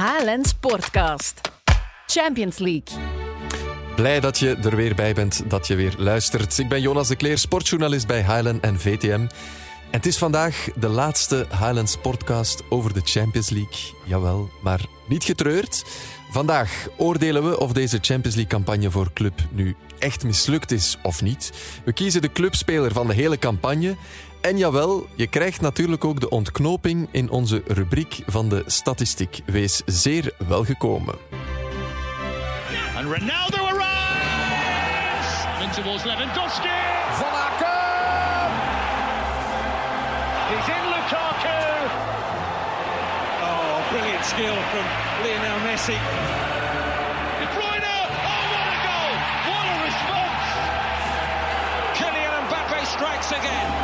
HLN Sportcast. Champions League. Blij dat je er weer bij bent, dat je weer luistert. Ik ben Jonas de Kleer, sportjournalist bij Highland en VTM. En het is vandaag de laatste Highland Sportcast over de Champions League. Jawel, maar niet getreurd. Vandaag oordelen we of deze Champions League-campagne voor club nu echt mislukt is of niet. We kiezen de clubspeler van de hele campagne. En jawel, je krijgt natuurlijk ook de ontknoping in onze rubriek van de statistiek. Wees zeer welgekomen. And Ronaldo arrives! Towards Lewandowski! Van Aken! He's in Lukaku! Oh, brilliant skill from Lionel Messi. De Bruyne! Oh, what a goal! What a response! Kylian Mbappe strikes again.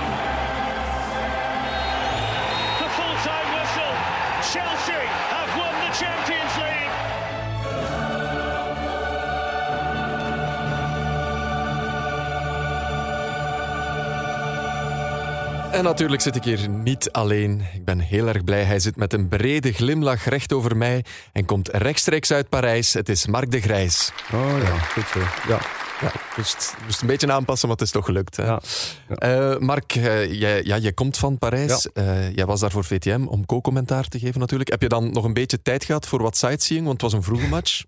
En natuurlijk zit ik hier niet alleen. Ik ben heel erg blij. Hij zit met een brede glimlach recht over mij en komt rechtstreeks uit Parijs. Het is Mark de Grijs. Oh ja, goed zo. Ja. Ja, moest, moest een beetje aanpassen, maar het is toch gelukt. Hè? Ja. Eh, Mark, eh, jij, ja, jij komt van Parijs. Eh, jij was daar voor VTM om co-commentaar te geven natuurlijk. Heb je dan nog een beetje tijd gehad voor wat sightseeing? Want het was een vroege match.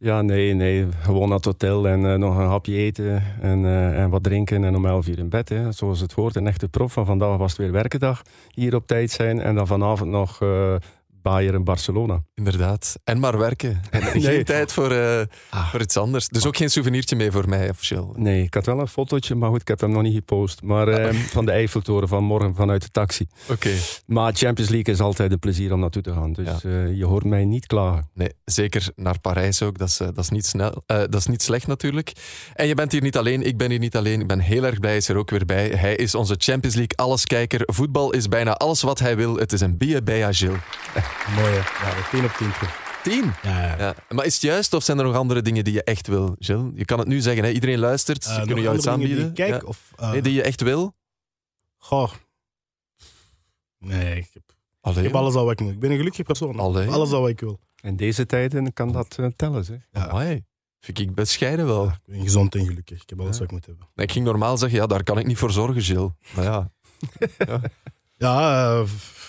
Ja, nee, nee. Gewoon naar het hotel en eh, nog een hapje eten en, eh, en wat drinken en om elf uur in bed. Hè. Zoals het hoort, een echte prof. Van vandaag was het weer werkendag. Hier op tijd zijn en dan vanavond nog eh Bayern en Barcelona. Inderdaad. En maar werken. En geen tijd voor, eh, voor iets anders. Dus ook geen souvenirtje mee voor mij officieel. Nee, ik had wel een fotootje, maar goed, ik heb hem nog niet gepost. Maar eh, van de Eiffeltoren van morgen vanuit de taxi. Oké. Maar Champions League is altijd een plezier om naartoe te gaan. Dus Ja. eh, je hoort mij niet klagen. Nee, zeker naar Parijs ook. Dat is, eh, dat, is niet snel, dat is niet slecht natuurlijk. En je bent hier niet alleen, ik ben hier niet alleen. Ik ben heel erg blij, hij is er ook weer bij. Hij is onze Champions League alleskijker. Voetbal is bijna alles wat hij wil. Het is een bier bij Agil. Mooi, hè? Ja, 10 op 10 terug. Tien. Ja, ja. Ja. Maar is het juist of zijn er nog andere dingen die je echt wil, Gilles? Je kan het nu zeggen, hè? iedereen luistert. Eh, Ze nog kunnen jou iets aanbieden. Die kijk, Ja. of... eh, Nee, die je echt wil? Goh. Nee, ik heb, ik heb alles al wat ik moet. Ik ben een gelukkig persoon. Allee. Alles al wat ik wil. In deze tijden kan dat eh, tellen. Zeg. Ja. Amai. Vind ik bescheiden wel. Ik ben gezond en gelukkig. Ik heb alles wat ik moet hebben. Nee, Ik ging normaal zeggen, ja, daar kan ik niet voor zorgen, Gilles. Maar ja, Ja, eh,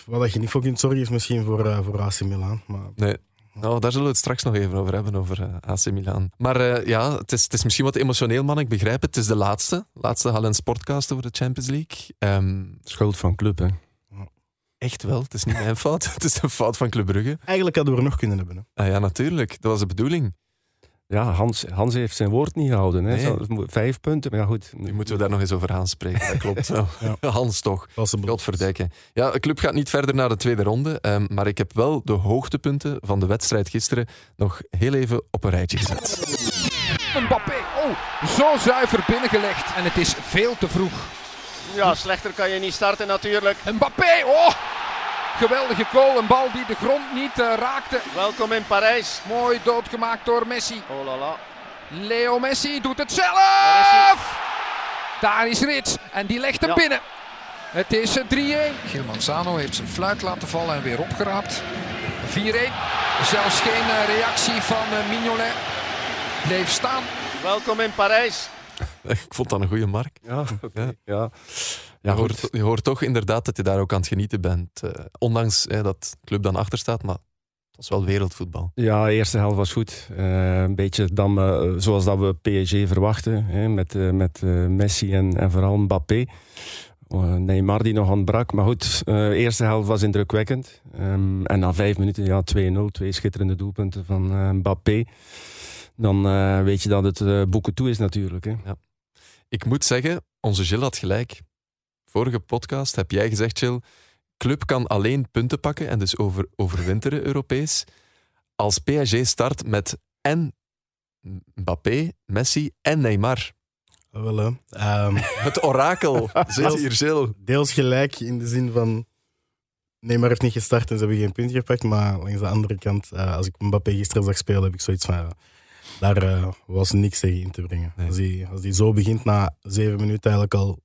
wat dat je niet voor kunt zorgen is misschien voor, eh, voor AC Milan. Maar nee. Nou, daar zullen we het straks nog even over hebben, over eh, AC Milan. Maar eh, ja, het is, het is misschien wat emotioneel, man. Ik begrijp het. Het is de laatste. Laatste Hallen Sportcast over de Champions League. Ehm, Schuld van club, hè. echt wel. Het is niet mijn fout. Het is een fout van Club Brugge. eigenlijk hadden we er nog kunnen hebben. Hè. Ah, ja, natuurlijk. Dat was de bedoeling. Ja, Hans, Hans heeft zijn woord niet gehouden. Hè. Nee. Zo, Vijf punten, maar ja, goed. Nu moeten we daar nog eens over aanspreken. Dat klopt wel. Ja. Hans toch. Godverdikke. Ja, de club gaat niet verder naar de tweede ronde. ehm, maar ik heb wel de hoogtepunten van de wedstrijd gisteren nog heel even op een rijtje gezet. Mbappé, oh, zo zuiver binnengelegd. En het is veel te vroeg. Ja, slechter kan je niet starten natuurlijk. Mbappé, oh, geweldige goal. Een bal die de grond niet eh, raakte. Welkom in Parijs. Mooi doodgemaakt door Messi. Oh la la. Leo Messi doet het zelf. Daar is Rits en die legt hem Ja. binnen. Het is eh, 3-1. Gil Manzano heeft zijn fluit laten vallen en weer opgeraapt. 4-1. Zelfs geen eh, reactie van eh, Mignolet. Bleef staan. Welkom in Parijs. Ik vond dat een goede mark. Ja, oké. Ja. ja. Je, Ja, hoort, je hoort toch inderdaad dat je daar ook aan het genieten bent. eh, ondanks hè, dat de club dan achter staat, maar het was wel wereldvoetbal. Ja, de eerste helft was goed. Eh, een beetje dan, eh, zoals dat we PSG verwachten. Hè, met met Messi en, en vooral Mbappé. Neymar die nog ontbrak. Maar goed, de eerste helft was indrukwekkend. Ehm, en na vijf minuten, ja, 2-0. Twee schitterende doelpunten van Mbappé. Dan weet je dat het boeken toe is natuurlijk. Hè. Ik moet zeggen, onze Gilles had gelijk. Vorige podcast heb jij gezegd, Gilles, club kan alleen punten pakken en dus over, overwinteren Europees als PSG start met en Mbappé, Messi en Neymar. Ah, Wel. Ehm, Het orakel zit hier, deels gelijk in de zin van... Neymar heeft niet gestart en ze hebben geen punt gepakt. Maar langs de andere kant, eh, als ik Mbappé gisteren zag spelen, heb ik zoiets van... daar eh, was niks tegen in te brengen. Nee. Als, hij, als hij zo begint na zeven minuten eigenlijk al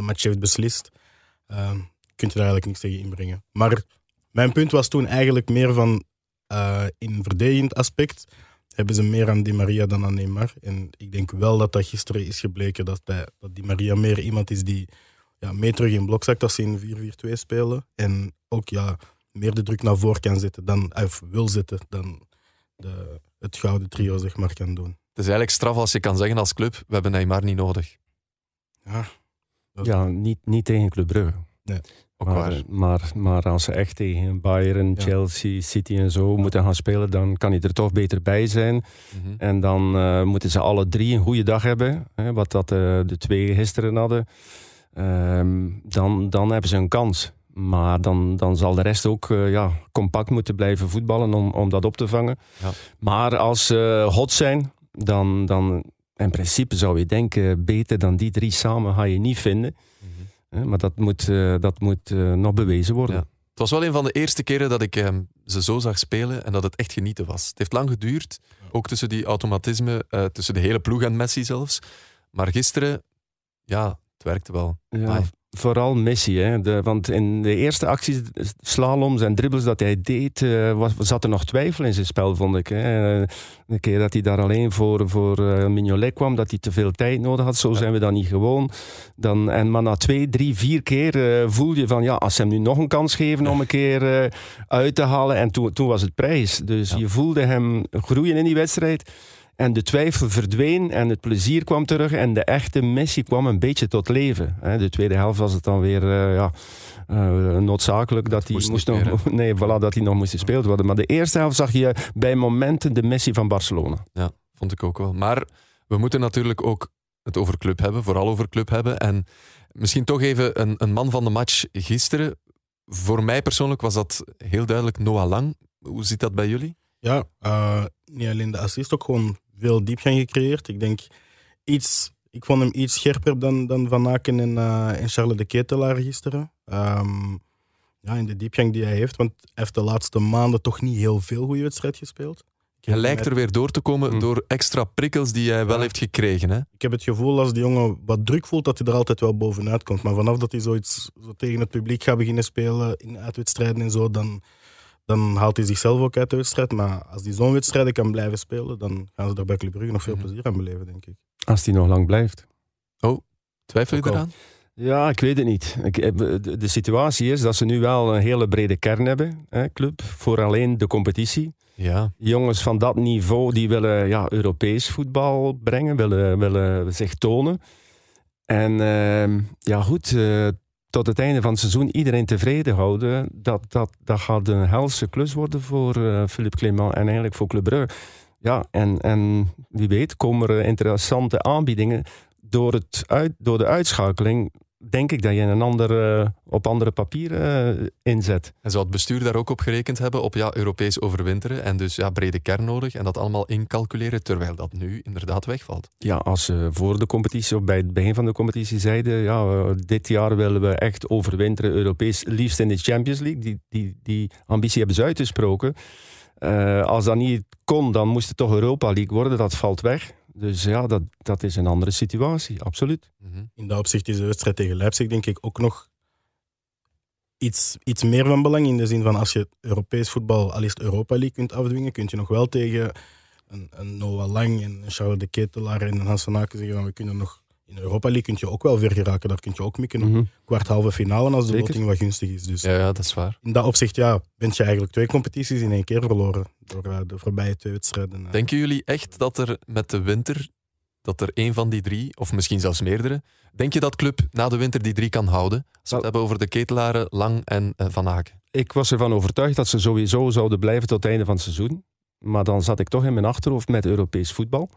de match heeft beslist, eh, kun je daar eigenlijk niks tegen inbrengen. Maar mijn punt was toen eigenlijk meer van... eh, in verdedigend aspect hebben ze meer aan Di Maria dan aan Neymar. En ik denk wel dat dat gisteren is gebleken dat, hij, dat Di Maria meer iemand is die ja, mee terug in blok zakt als ze in 4-4-2 spelen. En ook ja, meer de druk naar voren kan zetten dan, of wil zetten dan de, het gouden trio zeg maar, kan doen. Het is eigenlijk straf als je kan zeggen als club, we hebben Neymar niet nodig. Ja, Ja, niet, niet tegen Club Brugge. Ook maar. Maar, maar als ze echt tegen Bayern, Ja. Chelsea, City en zo moeten gaan spelen, dan kan hij er toch beter bij zijn. Mhm. En dan eh, moeten ze alle drie een goede dag hebben. Hè, wat dat eh, de twee gisteren hadden. Ehm, dan, dan hebben ze een kans. Maar dan, dan zal de rest ook eh, ja, compact moeten blijven voetballen om, om dat op te vangen. Ja. Maar als ze hot zijn, dan, dan in principe zou je denken, beter dan die drie samen ga je niet vinden. Hè, Maar dat moet, eh, dat moet eh, nog bewezen worden. Ja. Het was wel een van de eerste keren dat ik ehm, ze zo zag spelen en dat het echt genieten was. Het heeft lang geduurd, ook tussen die automatisme, eh, tussen de hele ploeg en Messi zelfs. Maar gisteren, ja, het werkte wel. Ja. Vooral Messi. Hè. De, want in de eerste acties, slaloms en dribbles dat hij deed, eh, was, zat er nog twijfel in zijn spel, vond ik. Hè. De keer dat hij daar alleen voor, voor eh, Mignolet kwam, dat hij te veel tijd nodig had. Zo zijn we dan niet gewoon. Dan, en, maar na twee, drie, vier keer eh, voel je van, ja, als ze hem nu nog een kans geven om een keer uit te halen. En toen, toen was het prijs. Dus Ja. je voelde hem groeien in die wedstrijd. En de twijfel verdween en het plezier kwam terug. En de echte Messi kwam een beetje tot leven. Hè. De tweede helft was het dan weer eh, ja, eh, noodzakelijk dat hij moest nog, meer, nee, voilà, dat hij nog moest gespeeld worden. Maar de eerste helft zag je bij momenten de Messi van Barcelona. Ja, vond ik ook wel. Maar we moeten natuurlijk ook het over club hebben, vooral over club hebben. En misschien toch even een, een man van de match gisteren. Voor mij persoonlijk was dat heel duidelijk Noah Lang. Hoe zit dat bij jullie? Ja, eh, niet alleen de assist, ook gewoon veel diepgang gecreëerd. Ik denk iets, ik vond hem iets scherper dan, dan Van Aken en, eh, en Charles de Ketelaar gisteren. Ehm, ja, in de diepgang die hij heeft, want hij heeft de laatste maanden toch niet heel veel goede wedstrijd gespeeld. Ik Hij lijkt er weer door te komen Hm. door extra prikkels die hij wel Ja. heeft gekregen. Hè? Ik heb het gevoel als die jongen wat druk voelt, dat hij er altijd wel bovenuit komt. Maar vanaf dat hij zoiets zo tegen het publiek gaat beginnen spelen in uitwedstrijden en zo, dan, dan haalt hij zichzelf ook uit de wedstrijd. Maar als hij zo'n wedstrijden kan blijven spelen, dan gaan ze daar bij Club Brugge nog veel Mhm. plezier aan beleven, denk ik. Als hij nog lang blijft. Twijfel je eraan? Ja, ik weet het niet. Ik, eh, de, de situatie is dat ze nu wel een hele brede kern hebben, hè, club, voor alleen de competitie. Ja. Jongens van dat niveau die willen ja, Europees voetbal brengen, willen, willen zich tonen. En ehm, ja, goed, eh, tot het einde van het seizoen iedereen tevreden houden, dat, dat, dat gaat een helse klus worden voor eh Philippe Clement en eigenlijk voor Club. Ja, en, en wie weet komen er interessante aanbiedingen. Door, het uit, door de uitschakeling denk ik dat je een ander, eh, op andere papieren eh, inzet. En zou het bestuur daar ook op gerekend hebben, op ja, Europees overwinteren en dus ja, brede kern nodig en dat allemaal incalculeren, terwijl dat nu inderdaad wegvalt. Ja, als ze voor de competitie of bij het begin van de competitie zeiden, ja, eh, dit jaar willen we echt overwinteren Europees, liefst in de Champions League. Die, die, die ambitie hebben ze uitgesproken. Als dat niet kon, dan moest het toch Europa League worden. Dat valt weg. Dus ja, dat, dat is een andere situatie, absoluut. Mhm. In dat opzicht is de wedstrijd tegen Leipzig denk ik ook nog iets, iets meer van belang. In de zin van als je Europees voetbal, al het Europa League, kunt afdwingen, kun je nog wel tegen een, een Noah Lang en Charles de Ketelaar en Aken zeggen van we kunnen nog... In Europa League kun je ook wel ver geraken, daar kun je ook mikken op Mhm. kwart halve finale als de Zeker. loting wat gunstig is. Dus Ja, ja, dat is waar. in dat opzicht ja, ben je eigenlijk twee competities in één keer verloren door eh, de voorbije twee wedstrijden. eh. Denken jullie echt dat er met de winter, dat er één van die drie, of misschien zelfs meerdere, denk je dat club na de winter die drie kan houden? Als we het hebben over de ketelaren, Lang en eh, Van Aken. Ik was ervan overtuigd dat ze sowieso zouden blijven tot het einde van het seizoen. Maar dan zat ik toch in mijn achterhoofd met Europees voetbal.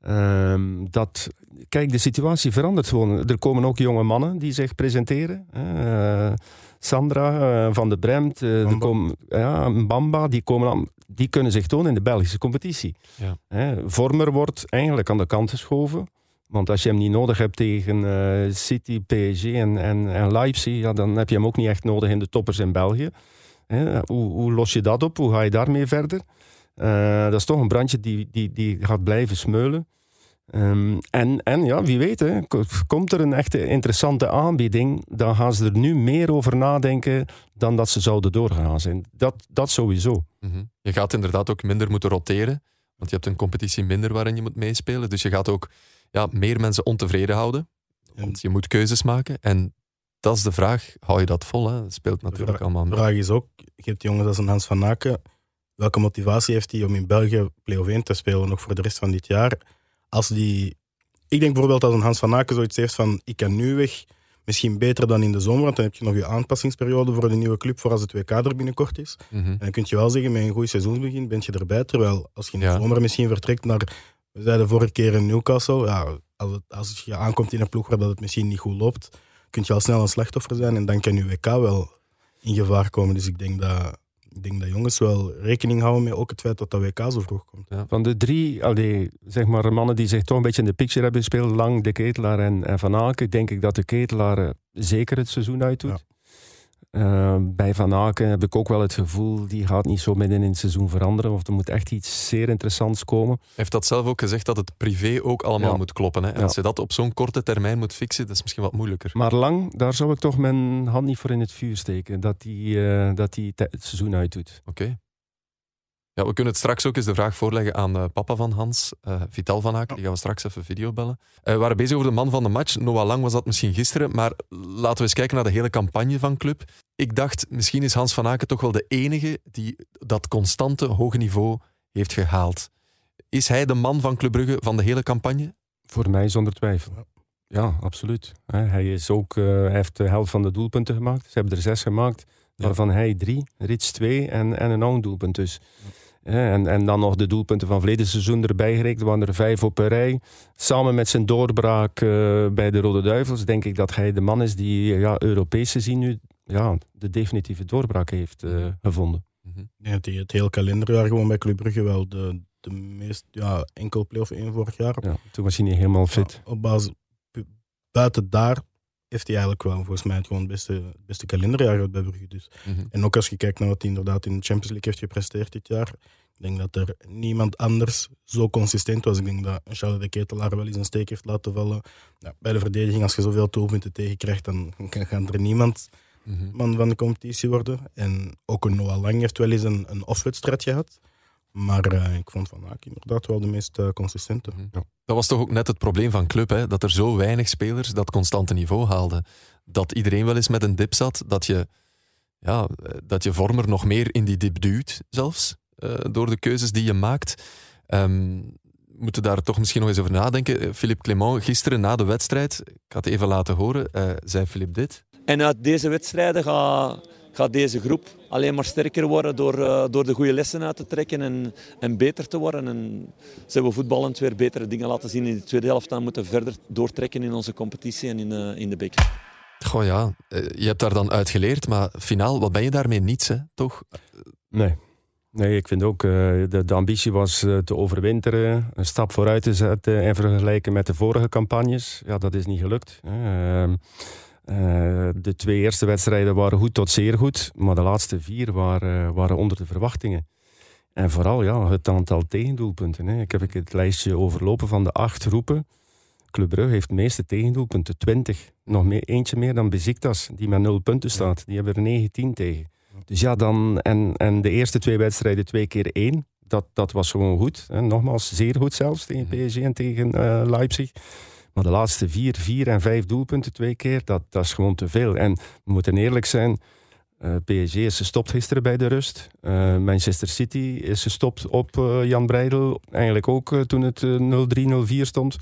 Ehm, dat, kijk, de situatie verandert gewoon. Er komen ook jonge mannen die zich presenteren. Eh, Sandra eh, van de Bremt, eh, er Bamba. komen, ja, Bamba, die, komen aan, die kunnen zich tonen in de Belgische competitie. Ja. Vormer wordt eigenlijk aan de kant geschoven. Want als je hem niet nodig hebt tegen City, PSG en, en, en Leipzig, ja, dan heb je hem ook niet echt nodig in de toppers in België. Hoe, hoe los je dat op? Hoe ga je daarmee verder? Dat is toch een brandje die, die, die gaat blijven smeulen. Ehm, en, en ja, wie weet, hè, komt er een echte interessante aanbieding, dan gaan ze er nu meer over nadenken dan dat ze zouden doorgaan zijn. Dat, dat sowieso. Mhm. Je gaat inderdaad ook minder moeten roteren, want je hebt een competitie minder waarin je moet meespelen. Dus je gaat ook ja, meer mensen ontevreden houden, want je moet keuzes maken. En dat is de vraag, hou je dat vol? Hè? Dat speelt natuurlijk allemaal De mee. vraag is ook, je hebt jongens als een Hans van Aken, welke motivatie heeft hij om in België play-off 1 te spelen, nog voor de rest van dit jaar? Als die, ik denk bijvoorbeeld als een Hans van Aken zoiets heeft van, ik kan nu weg, misschien beter dan in de zomer, want dan heb je nog je aanpassingsperiode voor de nieuwe club, voor als het WK er binnenkort is. Mhm. En dan kun je wel zeggen, met een goed seizoensbegin ben je erbij, terwijl als je in de Ja. zomer misschien vertrekt naar, we zeiden vorige keer in Newcastle, ja, als, het, als je aankomt in een ploeg waar dat het misschien niet goed loopt, kun je al snel een slachtoffer zijn en dan kan je WK wel in gevaar komen. Dus ik denk dat, ik denk dat jongens wel rekening houden met ook het feit dat dat WK zo vroeg komt. Van de drie allee, zeg maar, mannen die zich toch een beetje in de picture hebben gespeeld, Lang, De Ketelaar en, en Van Aken, denk ik dat De Ketelaar eh, zeker het seizoen uitdoet. Eh, bij Van Aken heb ik ook wel het gevoel, die gaat niet zo midden in het seizoen veranderen. Of er moet echt iets zeer interessants komen. Hij heeft dat zelf ook gezegd, dat het privé ook allemaal Ja. moet kloppen. Hè? En Ja. als je dat op zo'n korte termijn moet fixen, dat is misschien wat moeilijker. Maar Lang, daar zou ik toch mijn hand niet voor in het vuur steken. Dat hij eh, dat die het seizoen uitdoet. Oké. Ja, we kunnen het straks ook eens de vraag voorleggen aan eh, papa van Hans, eh, Vital van Aken. Die gaan we straks even video bellen. Eh, we waren bezig over de man van de match. Noah Lang was dat misschien gisteren, maar laten we eens kijken naar de hele campagne van club. Ik dacht, misschien is Hans van Aken toch wel de enige die dat constante hoge niveau heeft gehaald. Is hij de man van Club Brugge van de hele campagne? Voor mij zonder twijfel. Ja. Absoluut. Hè, Hij, is ook, eh, hij heeft de helft van de doelpunten gemaakt. Ze hebben er zes gemaakt, Ja. waarvan hij drie, Rits twee en, en een oud doelpunt dus. En, en dan nog de doelpunten van verleden seizoen erbij gerekend. Er waren er vijf op een rij. Samen met zijn doorbraak eh, bij de Rode Duivels denk ik dat hij de man is die ja, Europees gezien nu ja, de definitieve doorbraak heeft eh, gevonden. Mhm. Dat hij het hele kalenderjaar gewoon bij Club Brugge wel de, de meest ja, enkel play-off 1 vorig jaar. Ja, toen was hij niet helemaal fit. Op basis, bu- buiten daar heeft hij eigenlijk wel volgens mij het gewoon het beste, het beste kalenderjaar gehad bij Brugge. Dus. Mhm. En ook als je kijkt naar wat hij inderdaad in de Champions League heeft gepresteerd dit jaar. Ik denk dat er niemand anders zo consistent was. Ik denk dat Charles de Ketelaar wel eens een steek heeft laten vallen. Ja, bij de verdediging, als je zoveel doelpunten tegenkrijgt, dan kan gaat er niemand Mhm. man van de competitie worden. En ook een Noah Lang heeft wel eens een, een off-wedstrijd gehad. Maar eh, ik vond Van Aken inderdaad wel de meest eh, consistente. Mhm. Dat was toch ook net het probleem van club, hè? dat er zo weinig spelers dat constante niveau haalden. Dat iedereen wel eens met een dip zat, dat je, ja, eh, dat je vormer nog meer in die dip duwt, zelfs, eh, door de keuzes die je maakt. Ehm, we moeten daar toch misschien nog eens over nadenken. Philippe Clement, gisteren na de wedstrijd, ik ga het even laten horen, eh, zei Philippe dit. En uit deze wedstrijden gaat, gaat deze groep alleen maar sterker worden door, eh, door de goede lessen uit te trekken en, en beter te worden. En ze hebben voetballend weer betere dingen laten zien in de tweede helft. Dan moeten we verder doortrekken in onze competitie en in, eh, in de beker. Goh ja, eh, je hebt daar dan uit geleerd, maar finaal, wat ben je daarmee? Niets, hè? toch? Nee. Nee, ik vind ook, eh, de, de ambitie was eh, te overwinteren, een stap vooruit te zetten en vergelijken met de vorige campagnes. Ja, dat is niet gelukt. hè. Ehm, eh, de twee eerste wedstrijden waren goed tot zeer goed, maar de laatste vier waren, waren onder de verwachtingen. En vooral ja, het aantal tegendoelpunten. Hè. Ik heb ik het lijstje overlopen van de acht groepen. Club Brugge heeft de meeste tegendoelpunten, 20. Nog meer, eentje meer dan Besiktas, die met nul punten staat. Die hebben er 19 tegen. Dus ja, dan, en, en de eerste twee wedstrijden twee keer één. Dat, dat was gewoon goed. Hè. Nogmaals, zeer goed zelfs tegen PSG en tegen eh, Leipzig. Maar de laatste vier, vier en vijf doelpunten twee keer, dat, dat is gewoon te veel. En we moeten eerlijk zijn, eh, PSG is gestopt gisteren bij de rust. Eh, Manchester City is gestopt op eh, Jan Breidel. Eigenlijk ook toen het eh, 0-3, 0-4 stond.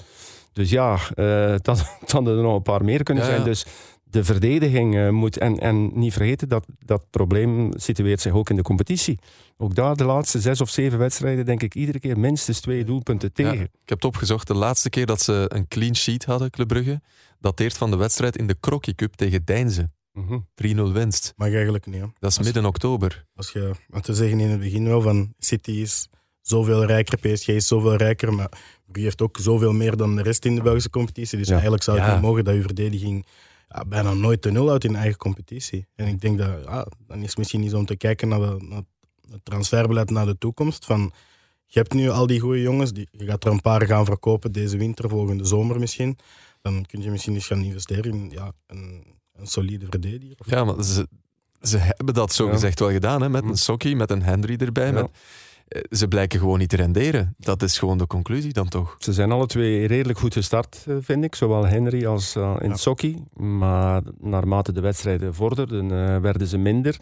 Dus ja, dat, dat hadden er nog een paar meer kunnen Ja, zijn. ja. Dus de verdediging eh, moet... En, en niet vergeten, dat, dat probleem situeert zich ook in de competitie. Ook daar de laatste zes of zeven wedstrijden, denk ik, iedere keer minstens twee doelpunten Ja, tegen. ik heb het opgezocht. De laatste keer dat ze een clean sheet hadden, Club Brugge, dateert van de wedstrijd in de Crocky Cup tegen Deinze. Mhm. 3-0 winst. Mag eigenlijk niet. Hè. Dat is Als- midden oktober. Als je, want we zeggen in het begin wel van City is zoveel rijker, PSG is zoveel rijker, maar Brugge heeft ook zoveel meer dan de rest in de Belgische competitie. Dus Ja. eigenlijk zou het Ja. niet mogen dat je verdediging ja, bijna nooit de nul houdt in eigen competitie. En ik denk dat, ja, dan is het misschien niet zo om te kijken naar, de, naar het transferbeleid naar de toekomst. Van, je hebt nu al die goede jongens, die, je gaat er een paar gaan verkopen deze winter, volgende zomer misschien. Dan kun je misschien eens gaan investeren in ja, een, een solide verdediger. Ja, maar ze, ze hebben dat zo gezegd wel gedaan, hè? met een Sokkie, met een Henry erbij. Ja. Met, ze blijken gewoon niet te renderen. Dat is gewoon de conclusie dan toch. Ze zijn alle twee redelijk goed gestart, eh, vind ik. Zowel Henry als eh in Ja. Sokkie. Maar naarmate de wedstrijden vorderden, eh, werden ze minder.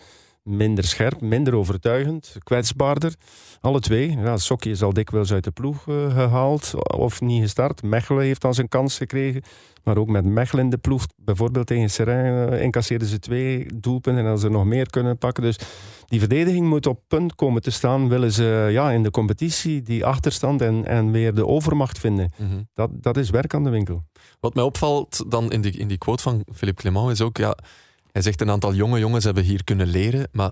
Minder scherp, minder overtuigend, kwetsbaarder. Alle twee. Ja, is al dikwijls uit de ploeg eh, gehaald of niet gestart. Mechelen heeft dan zijn kans gekregen. Maar ook met Mechelen in de ploeg, bijvoorbeeld tegen Serijn, eh, incasseerden ze twee doelpunten en als ze nog meer kunnen pakken. Dus die verdediging moet op punt komen te staan. Willen ze ja, in de competitie die achterstand en, en weer de overmacht vinden. Dat, dat is werk aan de winkel. Wat mij opvalt dan in die, in die quote van Philippe Clement is ook, ja, hij zegt een aantal jonge jongens hebben hier kunnen leren, maar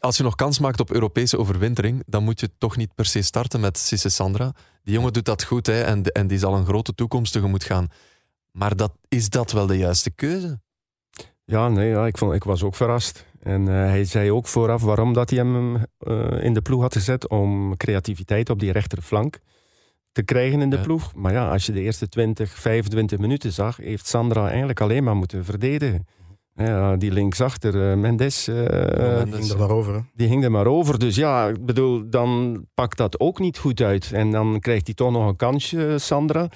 als je nog kans maakt op Europese overwintering, dan moet je toch niet per se starten met Sisse Sandra. Die jongen doet dat goed hè, en, en die zal een grote toekomst tegemoet gaan. Maar dat, is dat wel de juiste keuze? Ja, nee, ja, ik, vond, ik was ook verrast. En eh, hij zei ook vooraf waarom dat hij hem eh, in de ploeg had gezet. Om creativiteit op die rechterflank te krijgen in de Ja. ploeg. Maar ja, als je de eerste 20, 25 minuten zag, heeft Sandra eigenlijk alleen maar moeten verdedigen. Ja, die linksachter, eh, Mendes, eh, Mendes. ging er maar over. hè. die hing er maar over. Dus ja, ik bedoel, dan pakt dat ook niet goed uit. En dan krijgt hij toch nog een kansje, Sandra.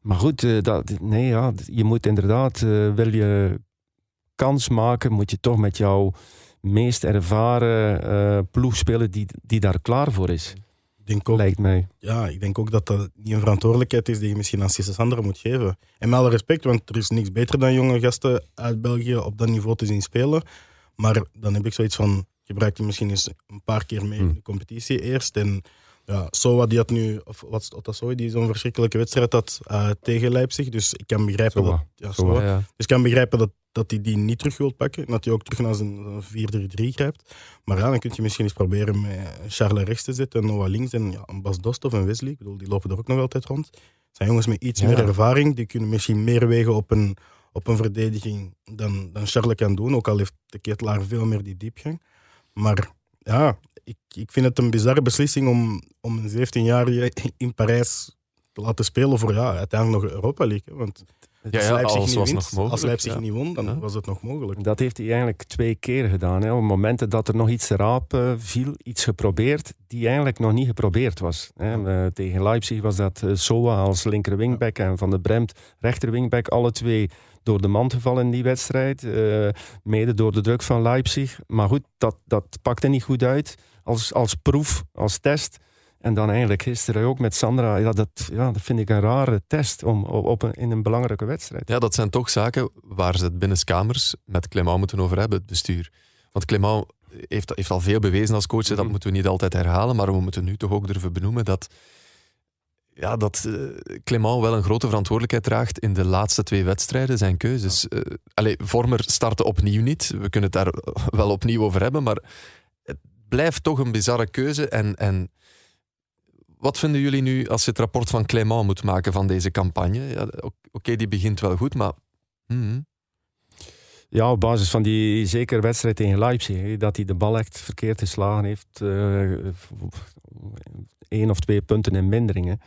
Maar goed, eh, dat, nee, ja, je moet inderdaad, wil je kans maken, moet je toch met jouw meest ervaren eh ploeg spelen die, die daar klaar voor is. Ik denk ook, Lijkt mij. ja, ik denk ook dat dat niet een verantwoordelijkheid is die je misschien aan Cisse Sandra moet geven. En met alle respect, want er is niks beter dan jonge gasten uit België op dat niveau te zien spelen. Maar dan heb ik zoiets van, gebruik die misschien eens een paar keer mee in de competitie eerst. En ja, Soa die had nu, of wat Otasoy, die zo'n verschrikkelijke wedstrijd had eh, tegen Leipzig. Dus ik kan begrijpen Soa. dat... Ja, Soa. Soa. Ja. Dus ik kan begrijpen dat, dat hij die niet terug wil pakken. En dat hij ook terug naar zijn zijn 4-3-3 grijpt. Maar ja, dan kun je misschien eens proberen met Charles rechts te zetten en Noah links. En ja, een Bas Dost of een Wesley. Ik bedoel, die lopen er ook nog altijd rond. Het zijn jongens met iets Ja. meer ervaring. Die kunnen misschien meer wegen op een, op een verdediging dan, dan Charles kan doen. Ook al heeft de Ketelaar veel meer die diepgang. Maar ja, ik, ik vind het een bizarre beslissing om, om een 17-jarige in Parijs te laten spelen voor ja, uiteindelijk nog Europa League. hè. Want Ja, Leipzig, alles niet, was wint, nog mogelijk, als Leipzig ja. niet won, dan Ja. was het nog mogelijk. Dat heeft hij eigenlijk twee keer gedaan. Hè. Op momenten dat er nog iets raap eh, viel, iets geprobeerd, die eigenlijk nog niet geprobeerd was. Hè. Eh, tegen Leipzig was dat eh, Soa als linker wingback en Van de Bremt rechter wingback. Alle twee door de mand gevallen in die wedstrijd. eh, mede door de druk van Leipzig. Maar goed, dat, dat pakte niet goed uit als, als proef, als test. En dan eigenlijk gisteren ook met Sandra. Ja, dat, ja, dat vind ik een rare test om, op, een, in een belangrijke wedstrijd. Ja, dat zijn toch zaken waar ze het binnenskamers met Clement moeten over hebben, het bestuur. Want Clement heeft, heeft al veel bewezen als coach, dat Mhm. moeten we niet altijd herhalen, maar we moeten nu toch ook durven benoemen dat, ja, dat eh, Clement wel een grote verantwoordelijkheid draagt in de laatste twee wedstrijden, zijn keuzes. Eh, allee, Vormer startte opnieuw niet, we kunnen het daar wel opnieuw over hebben, maar het blijft toch een bizarre keuze. En, en wat vinden jullie nu als je het rapport van Clement moet maken van deze campagne? Ja, Oké, die begint wel goed, maar... hmm, Ja, op basis van die zeker wedstrijd tegen Leipzig, dat hij de bal echt verkeerd geslagen heeft. eh één of twee punten in minderingen.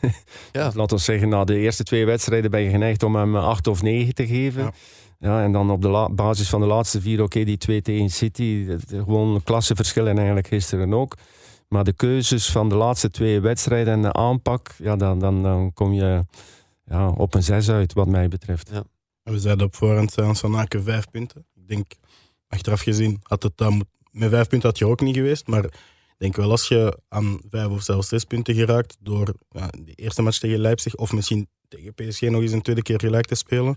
Ja. Dus laten we zeggen, na de eerste twee wedstrijden ben je geneigd om hem acht of negen te geven. Ja. Ja. en dan op de basis van de laatste vier, oké, die twee tegen City, gewoon een klasseverschil en eigenlijk gisteren ook. Maar de keuzes van de laatste twee wedstrijden en de aanpak, ja, dan, dan, dan kom je ja, op een zes uit, wat mij betreft. Ja. We zeiden op voorhand zijn van Aken vijf punten. Ik denk, achteraf gezien, had het dan met vijf punten had je ook niet geweest. Maar ik denk wel als je aan vijf of zelfs zes punten geraakt door ja, de eerste match tegen Leipzig of misschien tegen PSG nog eens een tweede keer gelijk te spelen,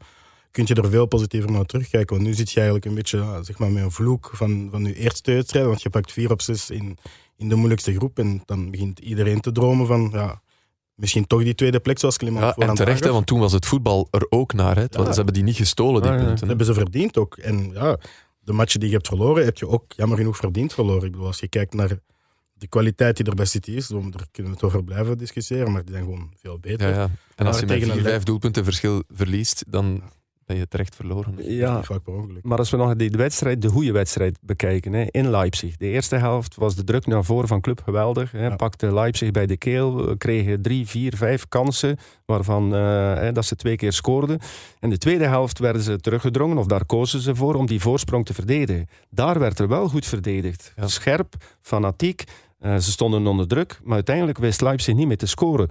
kun je er veel positiever naar terugkijken. Want nu zit je eigenlijk een beetje zeg maar, met een vloek van, van je eerste wedstrijd. Want je pakt vier op zes in, in de moeilijkste groep. En dan begint iedereen te dromen van ja, misschien toch die tweede plek zoals Clement Ja, en terecht, hè, want toen was het voetbal er ook naar. Hè. Ze hebben die niet gestolen, die Ah, punten. Dat hebben ze verdiend ook. En ja, de matchen die je hebt verloren, heb je ook jammer genoeg verdiend verloren. Ik bedoel, als je kijkt naar de kwaliteit die er bij City is, dan- daar kunnen we het over blijven discussiëren, maar die zijn gewoon veel beter. Ja, ja. En als Maar je met tegen vier, een vijf doelpunten verschil verliest, dan dat je terecht verloren. Ja, vaak per ongeluk. maar als we nog die, de wedstrijd, de goede wedstrijd bekijken hè, in Leipzig. De eerste helft was de druk naar voren van club geweldig. Hè, Ja. Pakte Leipzig bij de keel, eh, kregen drie, vier, vijf kansen, waarvan eh, hè, dat ze twee keer scoorden. In de tweede helft werden ze teruggedrongen, of daar kozen ze voor, om die voorsprong te verdedigen. Daar werd er wel goed verdedigd. Ja. Scherp, fanatiek. eh, ze stonden onder druk, maar uiteindelijk wist Leipzig niet meer te scoren.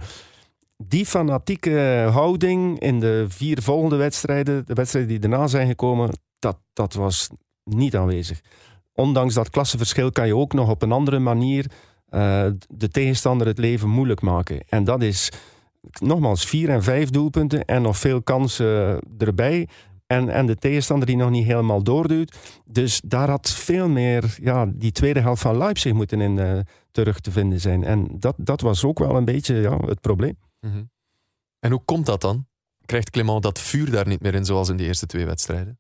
Die fanatieke houding in de vier volgende wedstrijden, de wedstrijden die daarna zijn gekomen, dat, dat was niet aanwezig. Ondanks dat klassenverschil kan je ook nog op een andere manier eh, de tegenstander het leven moeilijk maken. En dat is nogmaals vier en vijf doelpunten en nog veel kansen erbij. En, en de tegenstander die nog niet helemaal doorduwt. Dus daar had veel meer ja, die tweede helft van Leipzig moeten in eh, terug te vinden zijn. En dat, dat was ook wel een beetje ja, het probleem. Mhm. En hoe komt dat dan? Krijgt Clement dat vuur daar niet meer in, zoals in de eerste twee wedstrijden?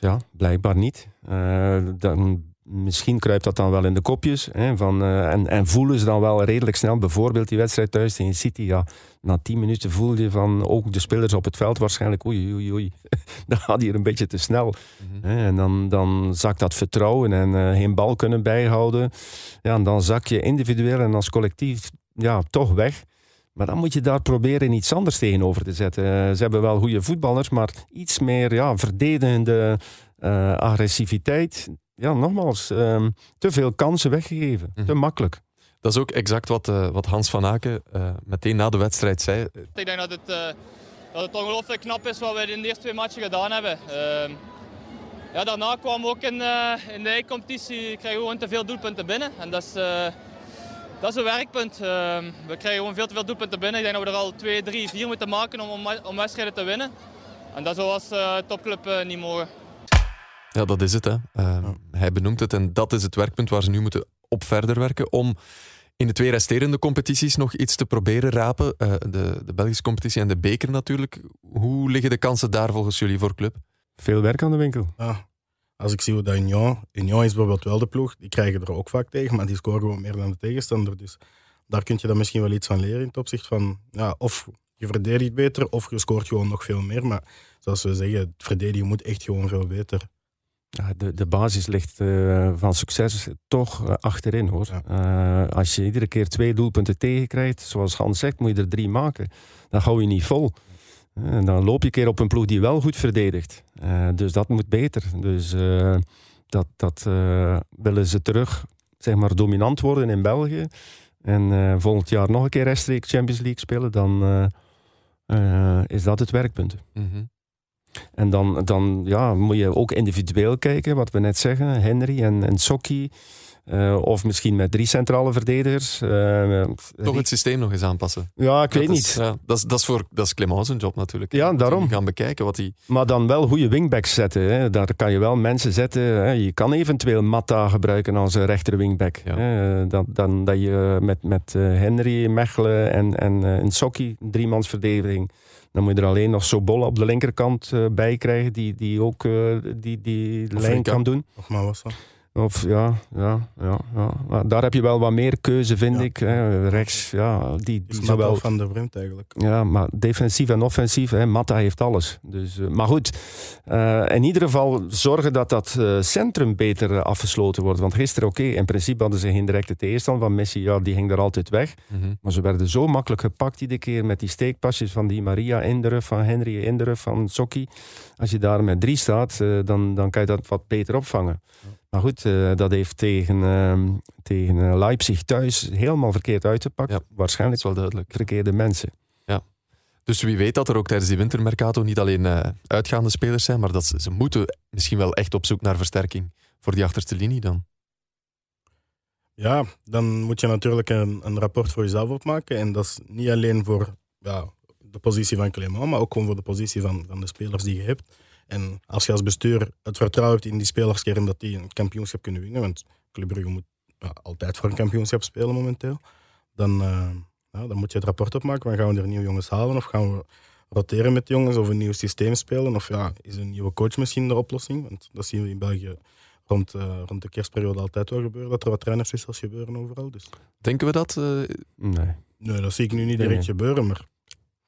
Ja, blijkbaar niet. Eh, dan, misschien kruipt dat dan wel in de kopjes. Hè, van, eh, en, en voelen ze dan wel redelijk snel. Bijvoorbeeld die wedstrijd thuis tegen City. Ja, na tien minuten voel je van ook de spelers op het veld waarschijnlijk. Oei, oei, oei. dat gaat hier een beetje te snel. Mhm. En dan, dan zakt dat vertrouwen en eh, geen bal kunnen bijhouden. Ja, en dan zak je individueel en als collectief ja, toch weg. Maar dan moet je daar proberen iets anders tegenover te zetten. Eh, ze hebben wel goede voetballers, maar iets meer ja, verdedigende eh, agressiviteit. Ja, nogmaals, ehm, te veel kansen weggegeven. Mhm. Te makkelijk. Dat is ook exact wat, eh, wat Hans van Aken eh, meteen na de wedstrijd zei. Ik denk dat het, eh, dat het ongelooflijk knap is wat we in de eerste twee matchen gedaan hebben. Ehm, ja, daarna kwamen we ook in, eh, in de eindcompetitie, krijgen we gewoon te veel doelpunten binnen. En dat is, eh, dat is een werkpunt. Ehm, we krijgen gewoon veel te veel doelpunten binnen. Ik denk dat we er al 2, 3, 4 moeten maken om, om, om wedstrijden te winnen. En dat zou als eh, topclub eh, niet mogen. Ja, dat is het. Hè. Eh, Hij benoemt het en dat is het werkpunt waar ze nu moeten op verder werken om in de twee resterende competities nog iets te proberen rapen. Eh, de, de Belgische competitie en de beker natuurlijk. Hoe liggen de kansen daar volgens jullie voor club? Veel werk aan de winkel. Ja. Als ik zie hoe dat Union... Union is bijvoorbeeld wel de ploeg, die krijgen er ook vaak tegen, maar die scoren gewoon meer dan de tegenstander. Dus daar kun je dan misschien wel iets van leren in het opzicht van... Ja, of je verdedigt beter, of je scoort gewoon nog veel meer. Maar zoals we zeggen, het verdedigen moet echt gewoon veel beter. Ja, de, de basis ligt eh, van succes toch eh, achterin hoor. Eh, als je iedere keer twee doelpunten tegenkrijgt, zoals Hans zegt, moet je er drie maken. Dan hou je niet vol. En dan loop je een keer op een ploeg die wel goed verdedigt. Eh, dus dat moet beter. Dus eh, dat, dat eh, willen ze terug zeg maar, dominant worden in België. En volgend jaar nog een keer rechtstreeks Champions League spelen, dan is dat het werkpunt. Mhm. En dan, dan ja, moet je ook individueel kijken, wat we net zeggen. Henry en, en Sokki. Eh, of misschien met drie centrale verdedigers. Eh, Toch het systeem nog eens aanpassen. Ja, ik weet dat niet. Is, ja, dat, is, dat is voor dat is Clement zijn job natuurlijk. Ja, Moet daarom. gaan bekijken wat hij... Maar dan wel goede wingbacks zetten. Hè. Daar kan je wel mensen zetten. Hè. Je kan eventueel Matta gebruiken als een rechter wingback. Ja. Hè. Dan, dan dat je met, met eh, Henry, Mechelen en, en eh, een Sokki, driemans verdediging. Dan moet je er alleen nog Sobolla op de linkerkant eh, bij krijgen, die, die ook eh, die, die lijn kan doen. Nog maar was dat. Of ja, ja, ja, ja. Maar daar heb je wel wat meer keuze, vind Ja. ik. Hè. Rechts, ja, die, die zowel van de Vreemd eigenlijk. ja, maar defensief en offensief, hè, Matta heeft alles. Dus, eh, maar goed, eh, in ieder geval zorgen dat dat eh, centrum beter afgesloten wordt. Want gisteren, oké, in principe hadden ze geen directe tegenstand van Messi. Ja, die ging daar altijd weg. Mhm. Maar ze werden zo makkelijk gepakt iedere keer met die steekpasjes van die Maria in de rug, van Henry in de rug, van Sokki. Als je daar met drie staat, dan, dan kan je dat wat beter opvangen. Maar goed, eh, dat heeft tegen, ehm, tegen eh, Leipzig thuis helemaal verkeerd uitgepakt. Ja, Dat Waarschijnlijk is wel duidelijk. verkeerde mensen. Dus wie weet dat er ook tijdens die wintermercato niet alleen eh, uitgaande spelers zijn, maar dat ze, ze moeten misschien wel echt op zoek naar versterking voor die achterste linie dan. Ja, dan moet je natuurlijk een, een rapport voor jezelf opmaken. En dat is niet alleen voor ja, de positie van Clément, maar ook gewoon voor de positie van, van de spelers die je hebt. En als je als bestuur het vertrouwen hebt in die spelerskern dat die een kampioenschap kunnen winnen, want Club Brugge moet ja, altijd voor een kampioenschap spelen momenteel, dan, eh, ja, dan moet je het rapport opmaken. Gaan we er nieuwe jongens halen of gaan we roteren met jongens of een nieuw systeem spelen? Of ja, is een nieuwe coach misschien de oplossing? Want dat zien we in België rond, eh, rond de kerstperiode altijd wel gebeuren, dat er wat trainerswissels gebeuren overal. Dus Denken we dat? eh, Nee. nee, dat zie ik nu niet Nee, direct nee. gebeuren, maar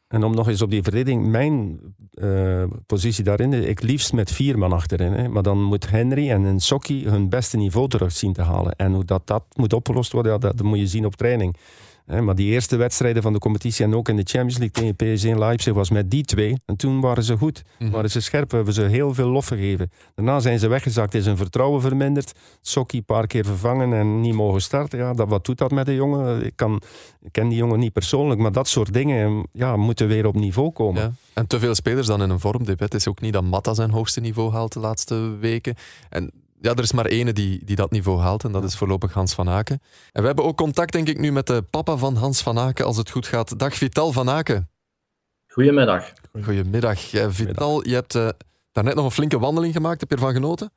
En om nog eens op die verdediging, mijn uh, positie daarin, ik liefst met vier man achterin. Hè. Maar dan moet Henry en Sokki hun beste niveau terug zien te halen. En hoe dat, dat moet opgelost worden, ja, dat moet je zien op training maar die eerste wedstrijden van de competitie en ook in de Champions League tegen PSG en Leipzig was met die twee. En toen waren ze goed, mm waren ze scherp, hebben ze heel veel lof gegeven. Daarna zijn ze weggezakt, is hun vertrouwen verminderd. Sokkie een paar keer vervangen en niet mogen starten. Ja, dat, wat doet dat met de jongen? Ik, kan, ik ken die jongen niet persoonlijk, maar dat soort dingen ja, moeten weer op niveau komen. Ja. En te veel spelers dan in een vormdip. Het is ook niet dat Matta zijn hoogste niveau haalt de laatste weken. En ja, er is maar ene die, die dat niveau haalt en dat is voorlopig Hans van Aken. En we hebben ook contact, denk ik, nu met de papa van Hans van Aken, als het goed gaat. Dag Vital van Aken. Goedemiddag. Goedemiddag. Vital, je hebt uh, daarnet nog een flinke wandeling gemaakt. Heb je ervan genoten?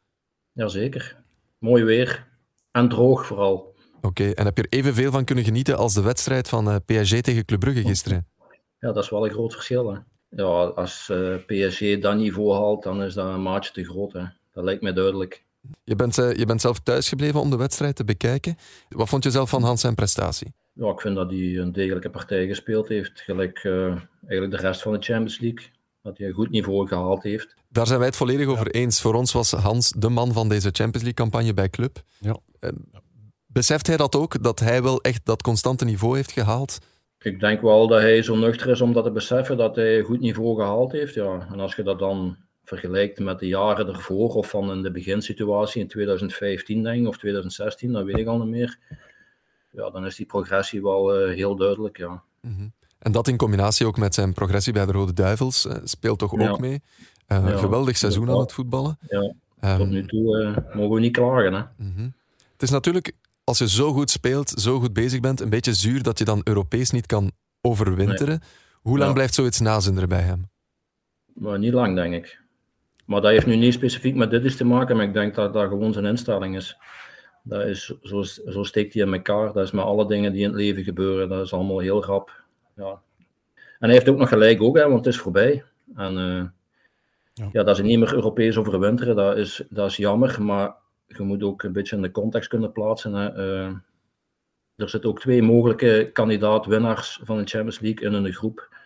Jazeker. Mooi weer. En droog vooral. Oké, en heb je er evenveel van kunnen genieten als de wedstrijd van uh, eh, PSG tegen Club Brugge gisteren? Ja, dat is wel een groot verschil. Hè? Ja, als uh, eh, PSG dat niveau haalt, dan is dat een maatje te groot. Hè? Dat lijkt mij duidelijk. Je bent, uh, je bent zelf thuisgebleven om de wedstrijd te bekijken. Wat vond je zelf van Hans zijn prestatie? Ja, ik vind dat hij een degelijke partij gespeeld heeft. Gelijk uh, eigenlijk de rest van de Champions League. Dat hij een goed niveau gehaald heeft. Daar zijn wij het volledig over eens. Voor ons was Hans de man van deze Champions League-campagne bij Club. Ja. Uh, beseft hij dat ook? Dat hij wel echt dat constante niveau heeft gehaald? Ik denk wel dat hij zo nuchter is om dat te beseffen dat hij een goed niveau gehaald heeft. Ja. En als je dat dan vergelijkt met de jaren ervoor of van in de beginsituatie in 2015 denk ik, of 2016, dat weet ik al niet meer. Ja, dan is die progressie wel uh, heel duidelijk, ja. Mm En dat in combinatie ook met zijn progressie bij de Rode Duivels uh, speelt toch ook mee. Uh, ja, geweldig seizoen aan het voetballen. Ja, tot um, nu toe mogen we niet klagen. Hè. Mm -hmm. Het is natuurlijk, als je zo goed speelt, zo goed bezig bent, een beetje zuur dat je dan Europees niet kan overwinteren. Nee. Hoe lang blijft zoiets nazinderen bij hem? Maar niet lang, denk ik. Maar dat heeft nu niet specifiek met dit iets te maken, maar ik denk dat dat gewoon zijn instelling is. Dat is zo, zo steekt hij in elkaar. Dat is met alle dingen die in het leven gebeuren. Dat is allemaal heel rap. Ja. En hij heeft ook nog gelijk, ook, hè, want het is voorbij. En uh, ja. ja. dat ze niet meer Europees overwinteren, dat is, dat is jammer. Maar je moet ook een beetje in de context kunnen plaatsen. Hè. Uh, er zitten ook twee mogelijke kandidaat-winnaars van de Champions League in een groep.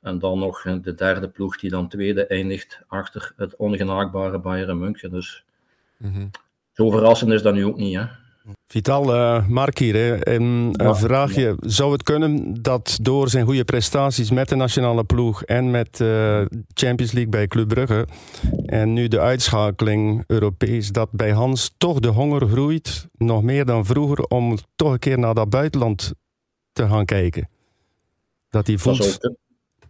En dan nog de derde ploeg die dan tweede eindigt achter het ongenaakbare Bayern München. Dus mm zo verrassend is dat nu ook niet. Hè? Vital, uh, Mark hier. Hè. een vraagje. Zou het kunnen dat door zijn goede prestaties met de nationale ploeg en met uh, Champions League bij Club Brugge en nu de uitschakeling Europees, dat bij Hans toch de honger groeit, nog meer dan vroeger, om toch een keer naar dat buitenland te gaan kijken? Dat hij voelt...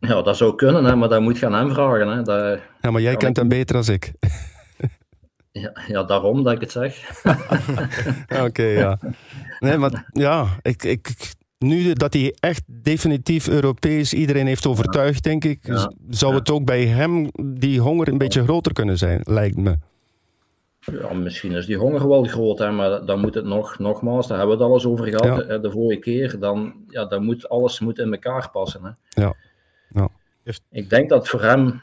Ja, dat zou kunnen, hè, maar dat moet gaan hem vragen. Hè. Dat, ja, maar jij kent hem beter dan ik. Ja, ja, daarom dat ik het zeg. Oké, ja. Nee, maar ja, ik, ik, nu dat hij echt definitief Europees iedereen heeft overtuigd, denk ik, zou het ook bij hem die honger een beetje groter kunnen zijn, lijkt me. Ja, misschien is die honger wel groot, hè, maar dan moet het nog, nogmaals, daar hebben we het alles over gehad de vorige keer, dan, ja, dan moet alles moet in elkaar passen. Hè. Ja. Ik denk dat voor hem,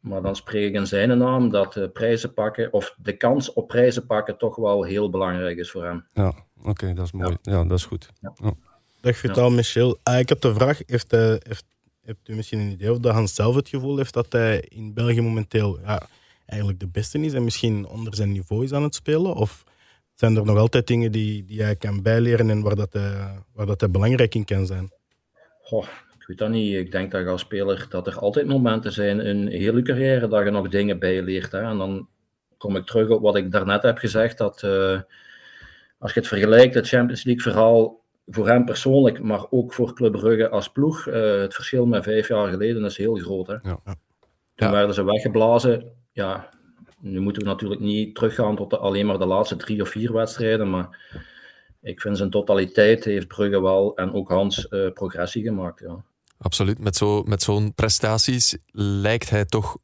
maar dan spreek ik in zijn naam, dat prijzen pakken of de kans op prijzen pakken toch wel heel belangrijk is voor hem. Ja, oké, dat is mooi. Ja. dat is goed. Ja. Ja. Dag Vital Michel. Ah, ik heb de vraag, heeft, uh, heeft, hebt u misschien een idee of dat Hans zelf het gevoel heeft dat hij in België momenteel ja, eigenlijk de beste is en misschien onder zijn niveau is aan het spelen? Of zijn er nog altijd dingen die, die hij kan bijleren en waar, dat hij, waar dat hij belangrijk in kan zijn? Goh, ik weet dat niet. Ik denk dat als speler dat er altijd momenten zijn in heel je carrière dat je nog dingen bijleert. Hè. En dan kom ik terug op wat ik daarnet heb gezegd. Dat uh, als je het vergelijkt, het Champions League verhaal voor hem persoonlijk, maar ook voor Club Brugge als ploeg. Uh, het verschil met vijf jaar geleden is heel groot. Hè. Ja. Toen werden ze weggeblazen. Ja, nu moeten we natuurlijk niet teruggaan tot de, alleen maar de laatste drie of vier wedstrijden. Maar ik vind zijn totaliteit heeft Brugge wel en ook Hans uh, progressie gemaakt. Ja. Absoluut. Met, zo, met zo'n prestaties lijkt hij toch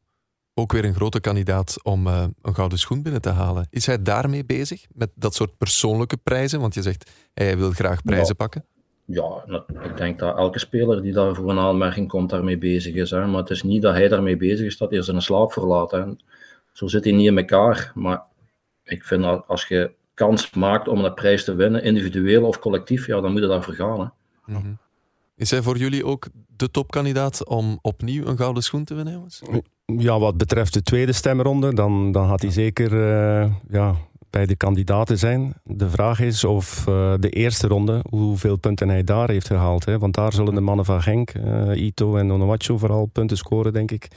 ook weer een grote kandidaat om uh, een gouden schoen binnen te halen. Is hij daarmee bezig? Met dat soort persoonlijke prijzen? Want je zegt, hij wil graag prijzen pakken. Ja, ik denk dat elke speler die daar voor een aanmerking komt, daarmee bezig is. Hè. Maar het is niet dat hij daarmee bezig is dat hij zijn slaap verlaat. Hè. Zo zit hij niet in elkaar. Maar ik vind dat als je kans maakt om een prijs te winnen, individueel of collectief, ja, dan moet je daarvoor gaan. Hè. Mm Is hij voor jullie ook de topkandidaat om opnieuw een gouden schoen te winnen, jongens? Ja, wat betreft de tweede stemronde, dan, dan gaat hij zeker uh, ja, bij de kandidaten zijn. De vraag is of uh, de eerste ronde, hoeveel punten hij daar heeft gehaald. Hè? Want daar zullen de mannen van Genk, uh, Ito en Onowacho vooral punten scoren, denk ik.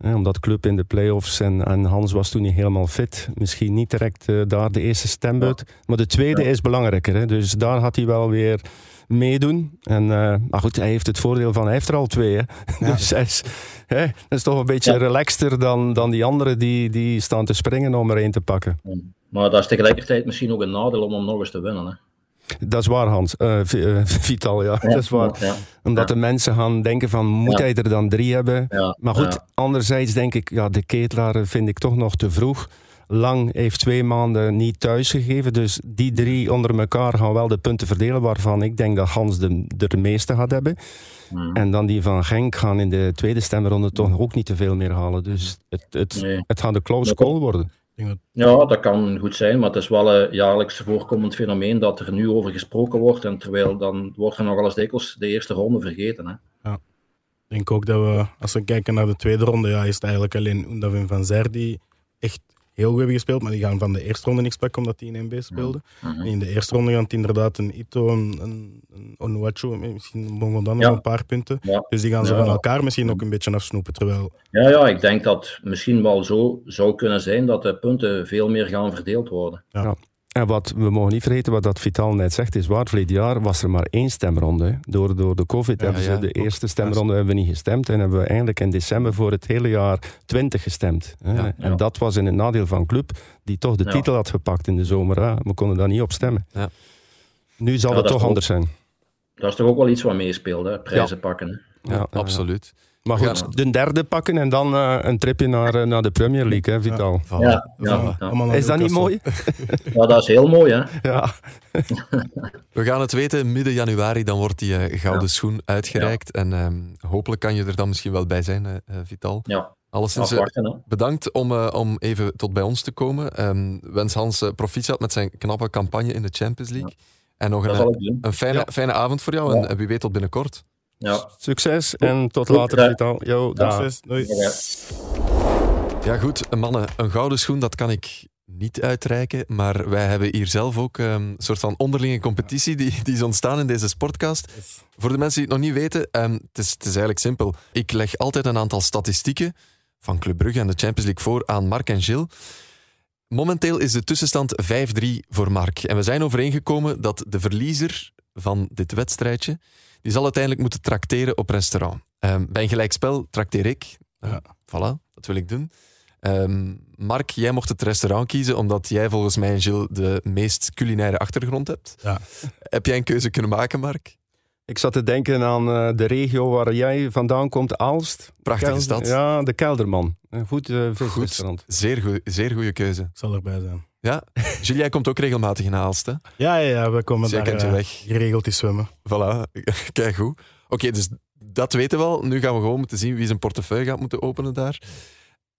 Mm. omdat club in de play-offs en, en, Hans was toen niet helemaal fit. Misschien niet direct daar de eerste stembeurt. Ja. Maar de tweede ja. is belangrijker. Hè? Dus daar had hij wel weer meedoen. En, uh, maar goed, hij heeft het voordeel van, hij heeft er al twee. Hè? Ja. Dus hij is, hè, dat is toch een beetje ja. relaxter dan, dan die anderen die, die staan te springen om er één te pakken. Maar dat is tegelijkertijd misschien ook een nadeel om hem nog eens te winnen. Hè? Dat is waar, Hans. Uh, Vital, ja. ja. Dat is waar. Ja. Omdat de mensen gaan denken van, moet hij er dan drie hebben? Maar goed, anderzijds denk ik, ja, de ketelaar vind ik toch nog te vroeg. Lang heeft twee maanden niet thuisgegeven. Dus die drie onder elkaar gaan wel de punten verdelen. Waarvan ik denk dat Hans de, de meeste gaat hebben. Mm. En dan die van Genk gaan in de tweede stemronde toch ook niet te veel meer halen. Dus het, het, nee. het gaat een close call worden. Ja, dat kan goed zijn, maar het is wel een jaarlijks voorkomend fenomeen dat er nu over gesproken wordt. En terwijl dan wordt er nogal eens dikwijls de eerste ronde vergeten. Hè. Ja. Ik denk ook dat we, als we kijken naar de tweede ronde, ja, is het eigenlijk alleen Undavin van Zer die echt heel goed hebben gespeeld, maar die gaan van de eerste ronde niks pakken omdat die in 1B speelden. Ja. En in de eerste ronde gaan het inderdaad een Ito, een, een, een Onuachu, misschien nog een paar punten. Ja. Dus die gaan ze van elkaar misschien ook een beetje afsnoepen. Terwijl... Ja, ja, ik denk dat misschien wel zo zou kunnen zijn dat de punten veel meer gaan verdeeld worden. Ja. En wat we mogen niet vergeten, wat dat Vital net zegt, is waar. Verleden jaar was er maar één stemronde. Door, door de COVID ja, hebben ze ja, de eerste stemronde hebben we niet gestemd. En hebben we eigenlijk in december voor het hele jaar 20 gestemd. Ja, en dat was in het nadeel van Club, die toch de titel had gepakt in de zomer. We konden daar niet op stemmen. Nu zal het toch anders zijn. Dat is toch ook wel iets wat meespeelt, prijzen pakken. Ja, absoluut. Maar goed, de derde pakken en dan uh, een tripje naar, uh, naar de Premier League, hè, Vital. Ja, ja, ja. Is dat niet mooi? Ja, dat is heel mooi, hè? Ja. We gaan het weten, midden januari, dan wordt die uh, gouden schoen uitgereikt. En um, hopelijk kan je er dan misschien wel bij zijn, Vital. Ja. Alleszins, wachten, bedankt om, om even tot bij ons te komen. Um, wens Hans proficiat met zijn knappe campagne in de Champions League. En nog een, een fijne, fijne avond voor jou en wie weet tot binnenkort. Ja. Succes en tot later, Vital. Yo, Succes. Doei. Ja, goed, mannen, een gouden schoen, dat kan ik niet uitreiken. Maar wij hebben hier zelf ook um, een soort van onderlinge competitie die, die is ontstaan in deze sportcast. Voor de mensen die het nog niet weten, um, het, is, het is eigenlijk simpel. Ik leg altijd een aantal statistieken van Club Brugge en de Champions League voor aan Mark en Gilles. Momenteel is de tussenstand 5-3 voor Mark. En we zijn overeengekomen dat de verliezer van dit wedstrijdje die zal uiteindelijk moeten trakteren op restaurant. Um, bij een gelijkspel trakteer ik. Ja. Voilà, dat wil ik doen. Um, Mark, jij mocht het restaurant kiezen omdat jij volgens mij en Gilles de meest culinaire achtergrond hebt. Ja. Heb jij een keuze kunnen maken, Mark? Ik zat te denken aan uh, de regio waar jij vandaan komt, Aalst. Prachtige Kelder, stad. Ja, de Kelderman. Een goed uh, visrestaurant. Zeer, goed, zeer goede keuze. Zal erbij zijn. Ja, Jules, jij komt ook regelmatig in Aalst, hè? Ja, ja, ja we komen Zij daar uh, weg. geregeld te zwemmen. Voilà, kijk goed. Oké, dus dat weten we al. Nu gaan we gewoon moeten zien wie zijn portefeuille gaat moeten openen daar.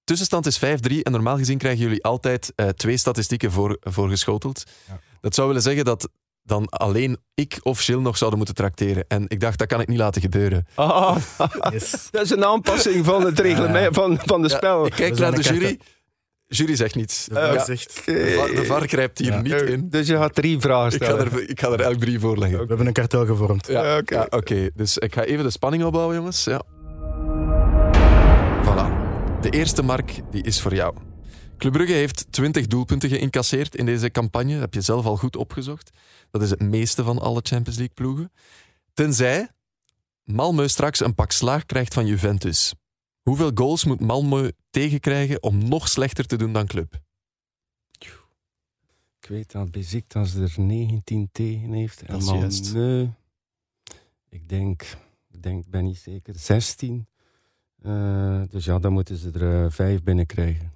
Tussenstand is 5-3 en normaal gezien krijgen jullie altijd uh, twee statistieken voor, voorgeschoteld. Ja. Dat zou willen zeggen dat dan alleen ik of Gilles nog zouden moeten trakteren. En ik dacht, dat kan ik niet laten gebeuren. Oh, yes. dat is een aanpassing van het reglement van, van de ja, spel. Ik kijk naar de jury. Jury zegt niets. De VAR, ja. zegt. De, VAR, de VAR grijpt hier ja. niet in. Dus je gaat drie vragen stellen. Ik ga er, ik ga er elk drie voorleggen. We hebben een kartel gevormd. Ja, oké. Okay. okay. Dus ik ga even de spanning opbouwen, jongens. Ja. Voilà. De eerste mark die is voor jou. Club Brugge heeft 20 doelpunten geïncasseerd in deze campagne. Dat heb je zelf al goed opgezocht. Dat is het meeste van alle Champions League ploegen. Tenzij Malmö straks een pak slaag krijgt van Juventus. Hoeveel goals moet Malmö tegenkrijgen om nog slechter te doen dan Club? Ik weet dat Beziktas er 19 tegen heeft. En Malmö, ik denk, ik denk, ben niet zeker, 16. Uh, dus ja, dan moeten ze er uh, vijf binnenkrijgen.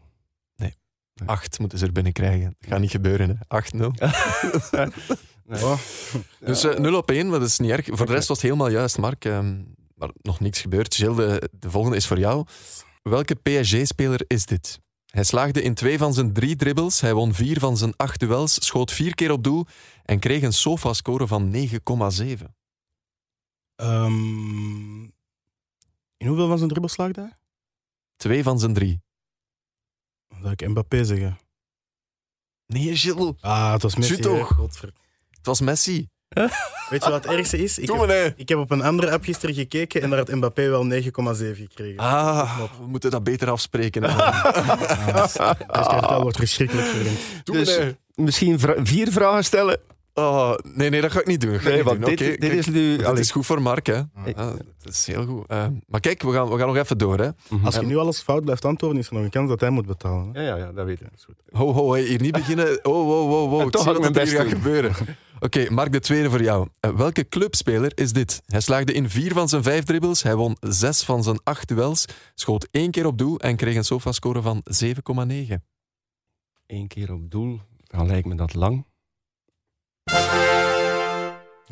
Nee, acht moeten ze er binnenkrijgen. Dat gaat niet gebeuren, 8-0. nee. oh. Dus uh, 0 op 1, dat is niet erg. Voor de rest was het helemaal juist, Mark. Um, maar nog niks gebeurd. Gilles, de, de volgende is voor jou. Welke PSG-speler is dit? Hij slaagde in twee van zijn drie dribbles, hij won vier van zijn acht duels, schoot vier keer op doel en kreeg een SOFA-score van 9,7. Ehm, in hoeveel van zijn dribbels slaagde hij? Twee van zijn drie. Zou ik Mbappé zeggen. Nee, Gilles. Ah, het was Messi. Toch? Godver- Het was Messi. Weet je wat het ergste is? Ik Doe heb, maar, nee. ik heb op een andere app gisteren gekeken en daar had Mbappé wel 9,7 gekregen. Ah, we moeten dat beter afspreken. Dit kartel wordt verschrikkelijk Dus nee. misschien vra- vier vragen stellen. Oh, nee, nee, dat ga ik niet doen. Dat ga ik Nee, niet want doen. dit, Oké, dit kijk, is nu... dit allee, is goed voor Mark, hè. Ik- Ah, dat is heel goed. Eh, maar kijk, we gaan, we gaan nog even door, hè. Als je nu alles fout blijft antwoorden, is er nog een kans dat hij moet betalen. hè? Ja, ja, ja, dat weet ik. Ho, ho, hey, hier niet beginnen. Oh, wow, wow, wow. Ik toch zie wat mijn er hier gaat gebeuren. Oké, Mark, de tweede voor jou. Eh, welke clubspeler is dit? Hij slaagde in vier van zijn vijf dribbles, hij won zes van zijn acht duels, schoot één keer op doel en kreeg een sofascore van 7,9. Eén keer op doel, dan lijkt me dat lang.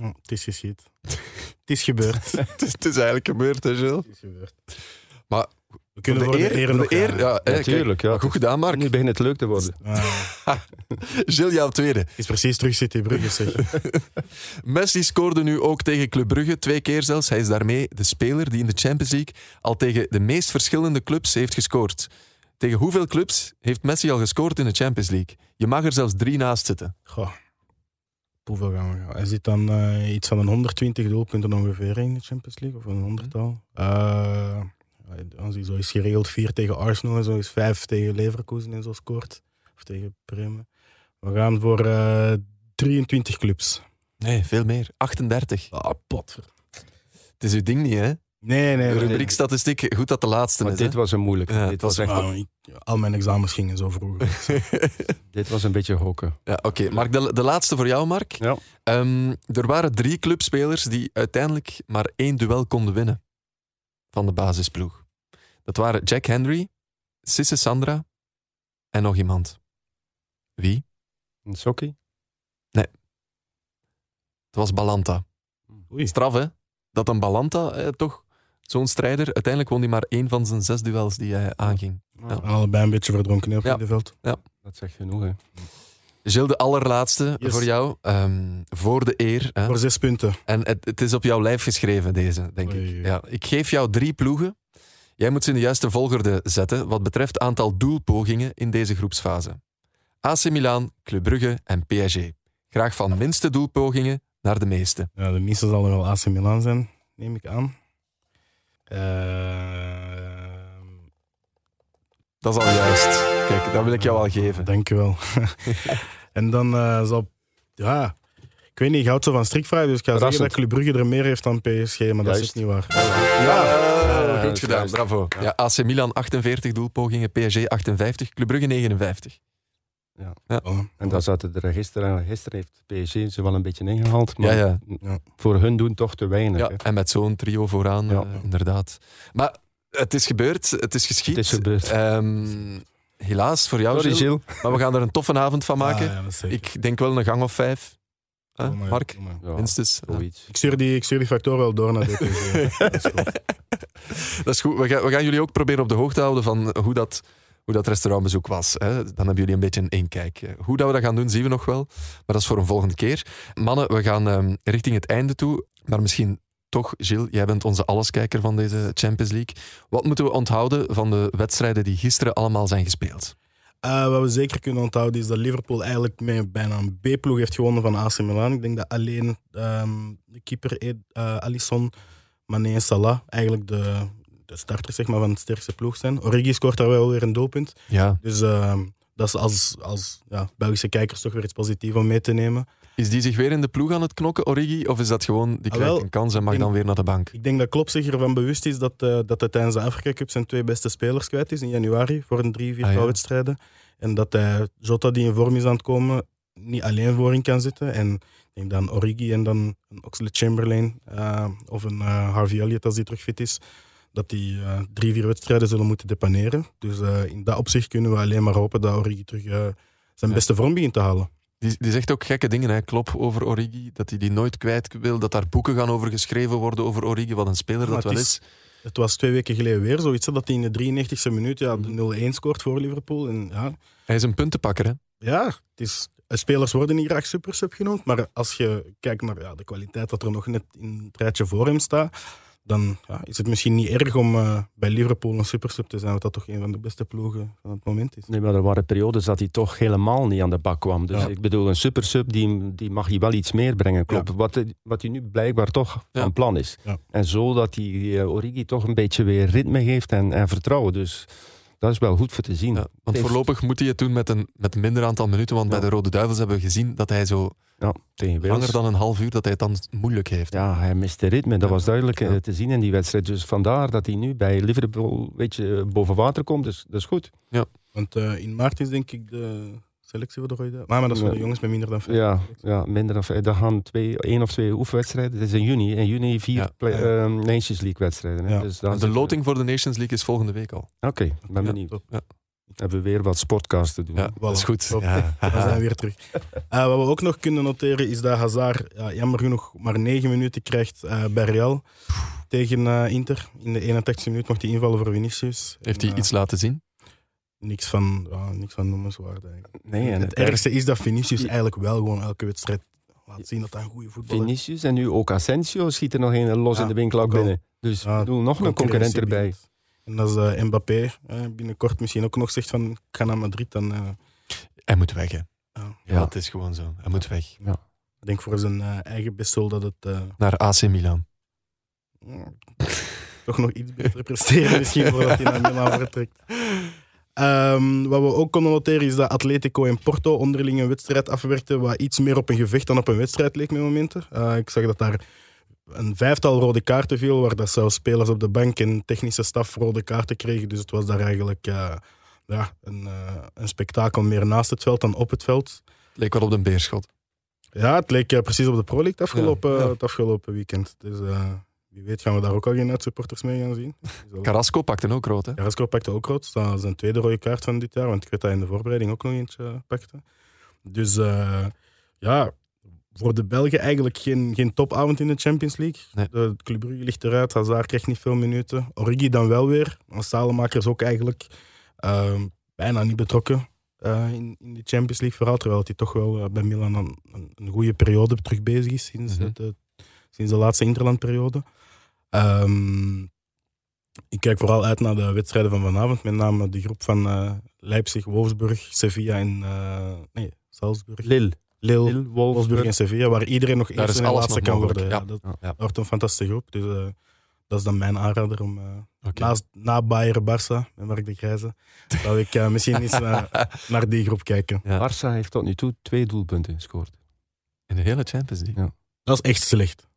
Oh, het is geschied. het is gebeurd. Het het, is, het is eigenlijk gebeurd, hè, Gilles? is gebeurd. Maar We kunnen voor de eer nog de eer, gaan. ja, hè, Natuurlijk, ja. Goed gedaan, Mark. Nu begint het leuk te worden. Ah, Gilles, jouw tweede. het is precies terug City Brugge, zeg. Messi scoorde nu ook tegen Club Brugge, twee keer zelfs. Hij is daarmee de speler die in de Champions League al tegen de meest verschillende clubs heeft gescoord. Tegen hoeveel clubs heeft Messi al gescoord in de Champions League? Je mag er zelfs drie naast zitten. Goh. Hoeveel gaan we gaan? Hij zit dan eh, iets van een 120 doelpunten ongeveer in de Champions League, of een honderdtal. Eh als hij zo is geregeld vier tegen Arsenal en zo is vijf tegen Leverkusen en zo scoort. Of tegen Bremen. We gaan voor eh 23 clubs. Nee, veel meer. 38. Ah, pot. Het is uw ding niet, hè? Nee, nee. De nee. rubriek statistiek, goed dat de laatste Maar is. dit hè? was een moeilijke. Ja, dit, was was echt, ik- al mijn examens gingen zo vroeg. dit was een beetje gokken. Ja, Oké, Mark, de, de laatste voor jou, Mark. Ja. Ehm, er waren drie clubspelers die uiteindelijk maar één duel konden winnen van de basisploeg. Dat waren Jack Henry, Sisse Sandra en nog iemand. Wie? Een sokkie? Het was Balanta. Oei. Straf, hè? Dat een Balanta, eh, toch, zo'n strijder, uiteindelijk won hij maar één van zijn zes duels die hij aanging. Ja. Allebei een beetje verdronken hè, op Ja. het veld. Dat zegt genoeg, hè. Gilles, de allerlaatste Yes. voor jou. Ehm, voor de eer. Hè? Voor zes punten. En het, het is op jouw lijf geschreven, deze, denk Oei, ik. Ja, ik geef jou drie ploegen. Jij moet ze in de juiste volgorde zetten wat betreft aantal doelpogingen in deze groepsfase. AC Milan, Club Brugge en PSG. Graag van minste doelpogingen naar de meeste. Ja, de minste zal er wel AC Milan zijn, neem ik aan. Eh, Dat is al juist. Kijk, dat wil ik jou al geven. Dankjewel. en dan eh, zal... Ja, ik weet niet, ik houd zo van strikvrij, dus ik ga zeggen dat Club Brugge er meer heeft dan PSG, maar dat is niet waar. Ja, Ja, goed gedaan, bravo. Ja, AC Milan 48 doelpogingen, PSG 58, Club Brugge 59. Voilà. En daar zaten er gisteren, gisteren heeft PSG ze wel een beetje ingehaald. Maar Ja, ja. Ja. voor hun doen toch te weinig. Ja, hè. en met zo'n trio vooraan, Ja. eh, inderdaad. Maar het is gebeurd, het is geschied. Het is gebeurd. Ehm, helaas voor jou, Sorry, Gilles. Gilles. Maar we gaan er een toffe avond van maken. Ja, ik denk wel een gang of vijf. Mark. Ja, minstens. Ja. Ik stuur die, ik stuur die factor wel door naar DPG. Dat is goed. Dat is goed. We gaan, we gaan jullie ook proberen op de hoogte houden van hoe dat, hoe dat restaurantbezoek was. Hè. Dan hebben jullie een beetje een inkijk. Hoe dat we dat gaan doen, zien we nog wel. Maar dat is voor een volgende keer. Mannen, we gaan ehm, richting het einde toe. Maar misschien toch, Gilles, jij bent onze alleskijker van deze Champions League. Wat moeten we onthouden van de wedstrijden die gisteren allemaal zijn gespeeld? Eh, wat we zeker kunnen onthouden is dat Liverpool eigenlijk met bijna een B-ploeg heeft gewonnen van AC Milan. Ik denk dat alleen ehm, de keeper uh, Alisson, Mané Salah eigenlijk de, de starters zeg maar, van het sterkste ploeg zijn. Origi scoort daar wel weer een doelpunt. Ja. Dus ehm, dat is als, als ja, Belgische kijkers toch weer iets positiefs om mee te nemen. Is die zich weer in de ploeg aan het knokken, Origi? Of is dat gewoon, die Ah, krijgt wel, een kans en mag dan weer naar de bank? Ik denk dat Klopp zich ervan bewust is dat, eh, dat hij tijdens de Afrika Cup zijn twee beste spelers kwijt is in januari voor een drie, viertal Ah, ja. wedstrijden. En dat hij Jota, die in vorm is aan het komen, niet alleen voorin kan zitten. En ik denk dan Origi en dan een Oxlade Chamberlain eh, of een eh, Harvey Elliott als die terug fit is, dat die eh, drie, vier wedstrijden zullen moeten depaneren. Dus eh, in dat opzicht kunnen we alleen maar hopen dat Origi terug eh, zijn beste vorm begint te halen. Die, die zegt ook gekke dingen, hè, Klop, over Origi. Dat hij die nooit kwijt wil. Dat daar boeken gaan over geschreven worden over Origi. Wat een speler dat wel is. is- Het was twee weken geleden weer zoiets, dat hij in de 93e minuut ja, de 0-1 scoort voor Liverpool. En ja, Hij is een puntenpakker, hè? ja, het is spelers worden niet graag supersub genoemd, maar als je kijkt naar ja, de kwaliteit dat er nog net in het rijtje voor hem staat, dan ja, is het misschien niet erg om eh, bij Liverpool een supersub te zijn, wat dat toch een van de beste ploegen van het moment is. Nee, maar er waren periodes dat hij toch helemaal niet aan de bak kwam. Dus Ja. ik bedoel, een supersub, die, die mag hij wel iets meer brengen, klopt. Wat, hij- wat hij nu blijkbaar toch van plan is. Ja. En zo dat hij eh, Origi toch een beetje weer ritme geeft en, en vertrouwen. Dus dat is wel goed voor te zien. Ja, want voorlopig moet hij het doen met een, met een minder aantal minuten. Want bij de Rode Duivels hebben we gezien dat hij zo Ja, tegen langer dan een half uur dat hij het dan moeilijk heeft. Ja, hij miste ritme. Dat Ja. was duidelijk eh, Ja. te zien in die wedstrijd. Dus vandaar dat hij nu bij Liverpool een beetje boven water komt. Dus dat is goed. Want eh, in maart is denk ik de selectie voor de Rode. Maar, maar dat is voor de jongens met minder dan vijf. Ja, ja minder dan vijf. Dat gaan twee, één of twee oefenwedstrijden. Het is in juni. In juni vier Ja. play- Ja. ehm, Nations League wedstrijden. hè. Ja. Dus de loting voor de Nations League is volgende week al. Oké, ik ben Ja, benieuwd. top. Ja. Hebben we weer wat sportcast te doen. Ja, dat is goed. Top. Ja. We zijn weer terug. Eh, wat we ook nog kunnen noteren is dat Hazard ja, jammer genoeg maar negen minuten krijgt eh, bij Real tegen eh, Inter. In de 81e minuut mocht hij invallen voor Vinicius. Heeft En, hij iets laten zien? Niks van, ja, niks van noemenswaard eigenlijk. Nee, en het ergste is dat Vinicius eigenlijk wel gewoon elke wedstrijd laat zien dat hij een goede voetballer is. Vinicius en nu ook Asensio schiet er nog een los Ja, in de winkel ook al. binnen. Dus Ja, ik bedoel, nog een concurrent erbij. En als eh, Mbappé eh, binnenkort misschien ook nog zegt van ik ga naar Madrid, dan eh, Hij moet weg, hè. Ja. Ja, het is gewoon zo. Hij moet weg. ik denk voor zijn eigen bestel dat het eh, Naar AC Milan. toch nog iets beter presteren misschien voordat hij naar Milan vertrekt. Ehm, wat we ook konden noteren is dat Atletico en Porto onderling een wedstrijd afwerkten wat iets meer op een gevecht dan op een wedstrijd leek met momenten. Eh, ik zag dat daar een vijftal rode kaarten viel, waar dat zelfs spelers op de bank en technische staf rode kaarten kregen. Dus het was daar eigenlijk eh, ja, een, eh, een spektakel meer naast het veld dan op het veld. Het leek wel op de beerschot. Ja, het leek precies op de Pro League het afgelopen, Ja, ja. Het afgelopen weekend. Dus wie weet gaan we daar ook al geen uitsupporters mee gaan zien. Dus Carrasco pakte ook rood, hè? Carrasco pakte ook rood. Dat is zijn tweede rode kaart van dit jaar, want ik weet dat hij in de voorbereiding ook nog eentje eh, pakte. Dus eh, ja, voor de Belgen eigenlijk geen, geen topavond in de Champions League. Nee. De Club Brugge ligt eruit, Hazard krijgt niet veel minuten. Origi dan wel weer. Salemakers ook eigenlijk eh, bijna niet betrokken eh, in, in de Champions League verhaal. Terwijl hij toch wel bij Milan een, een, goede periode terug bezig is sinds, Mhm. eh, sinds de laatste interlandperiode. Ehm, ik kijk vooral uit naar de wedstrijden van vanavond. Met name de groep van eh, Leipzig, Wolfsburg, Sevilla en eh, nee, Salzburg. Lille. Lille, Lille, Wolfsburg Wolfsburg. en Sevilla, waar iedereen nog eerst en laatste kan worden. Ja, ja. dat, Ja. dat wordt een fantastische groep. Dus eh, dat is dan mijn aanrader om eh, naast, na Bayern Barça, met Mark de Grijze, zou ik eh, misschien eens naar, naar die groep kijken. Ja. Barça heeft tot nu toe twee doelpunten gescoord. In de hele Champions League. Ja. Dat is echt slecht.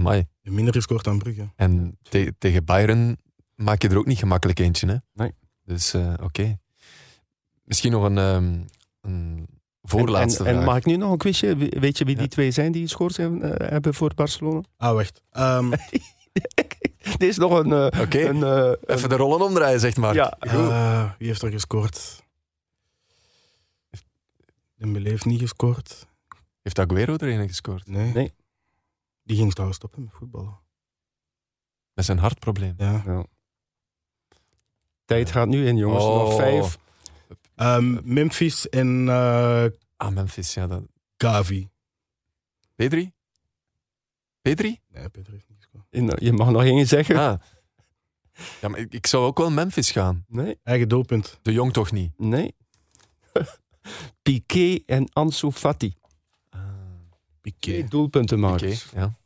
Amai. Minder gescoord dan Brugge. En te- tegen Bayern maak je er ook niet gemakkelijk eentje, hè? Nee. Dus eh, oké. Misschien nog een, ehm, een voorlaatste en, en, vraag. en mag ik nu nog een quizje? We- Weet je wie die twee zijn die gescoord hebben, eh, hebben voor Barcelona? Ah, wacht. Ehm, Dit is nog een... eh, Oké. een, eh, Even de rollen omdraaien, zegt Mark. Ja, eh, wie heeft er gescoord? Dembélé heeft niet gescoord. Heeft Aguero er een gescoord? Nee. Nee. Die ging trouwens stoppen met voetballen. Met zijn hartprobleem. Ja. Ja. Tijd gaat nu in, jongens. Oh. Nog vijf. Ehm, Memphis en eh, Ah, Memphis, ja. Dat... Gavi. Pedri? Pedri? Nee, Peter heeft niet gescoord. In- je mag nog één zeggen. Ah. Ja, maar ik, ik zou ook wel Memphis gaan. Nee, Eigen doelpunt. De Jong toch niet? nee. Piqué en Ansu Fati. Piqué. Twee doelpunten maken. ja.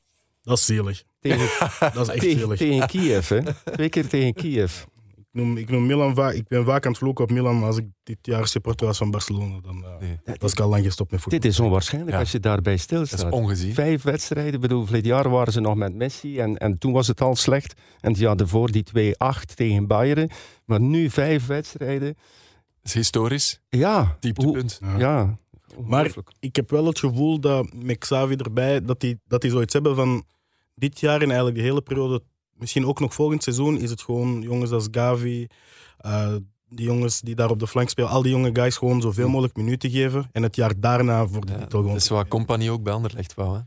Dat is zielig. Tegen, Dat is echt tegen, zielig. tegen Kiev, hè. Twee keer tegen Kiev. Ik noem, ik noem Milan vaak. Ik ben vaak aan het vloeken op Milan, maar als ik dit jaar supporter was van Barcelona, dan eh, Nee, was ik al lang gestopt met voetbal. Dit is onwaarschijnlijk Ja. als je daarbij dat is stilstaat. ongezien. Vijf wedstrijden. Ik bedoel, verleden jaar waren ze nog met Messi en, en toen was het al slecht. En het jaar ervoor die 2-8 tegen Bayern. Maar nu vijf wedstrijden. Dat is historisch. Ja. Dieptepunt. Hoe- Ja. Maar ik heb wel het gevoel dat met Xavi erbij, dat die, dat die zoiets hebben van dit jaar en eigenlijk de hele periode, misschien ook nog volgend seizoen, is het gewoon jongens als Gavi, eh, die jongens die daar op de flank spelen, al die jonge guys gewoon zoveel mogelijk minuten geven. En het jaar daarna voor de Ja, titel dat gewoon. is wat Compagnie ook bij Anderlecht wou. Hè.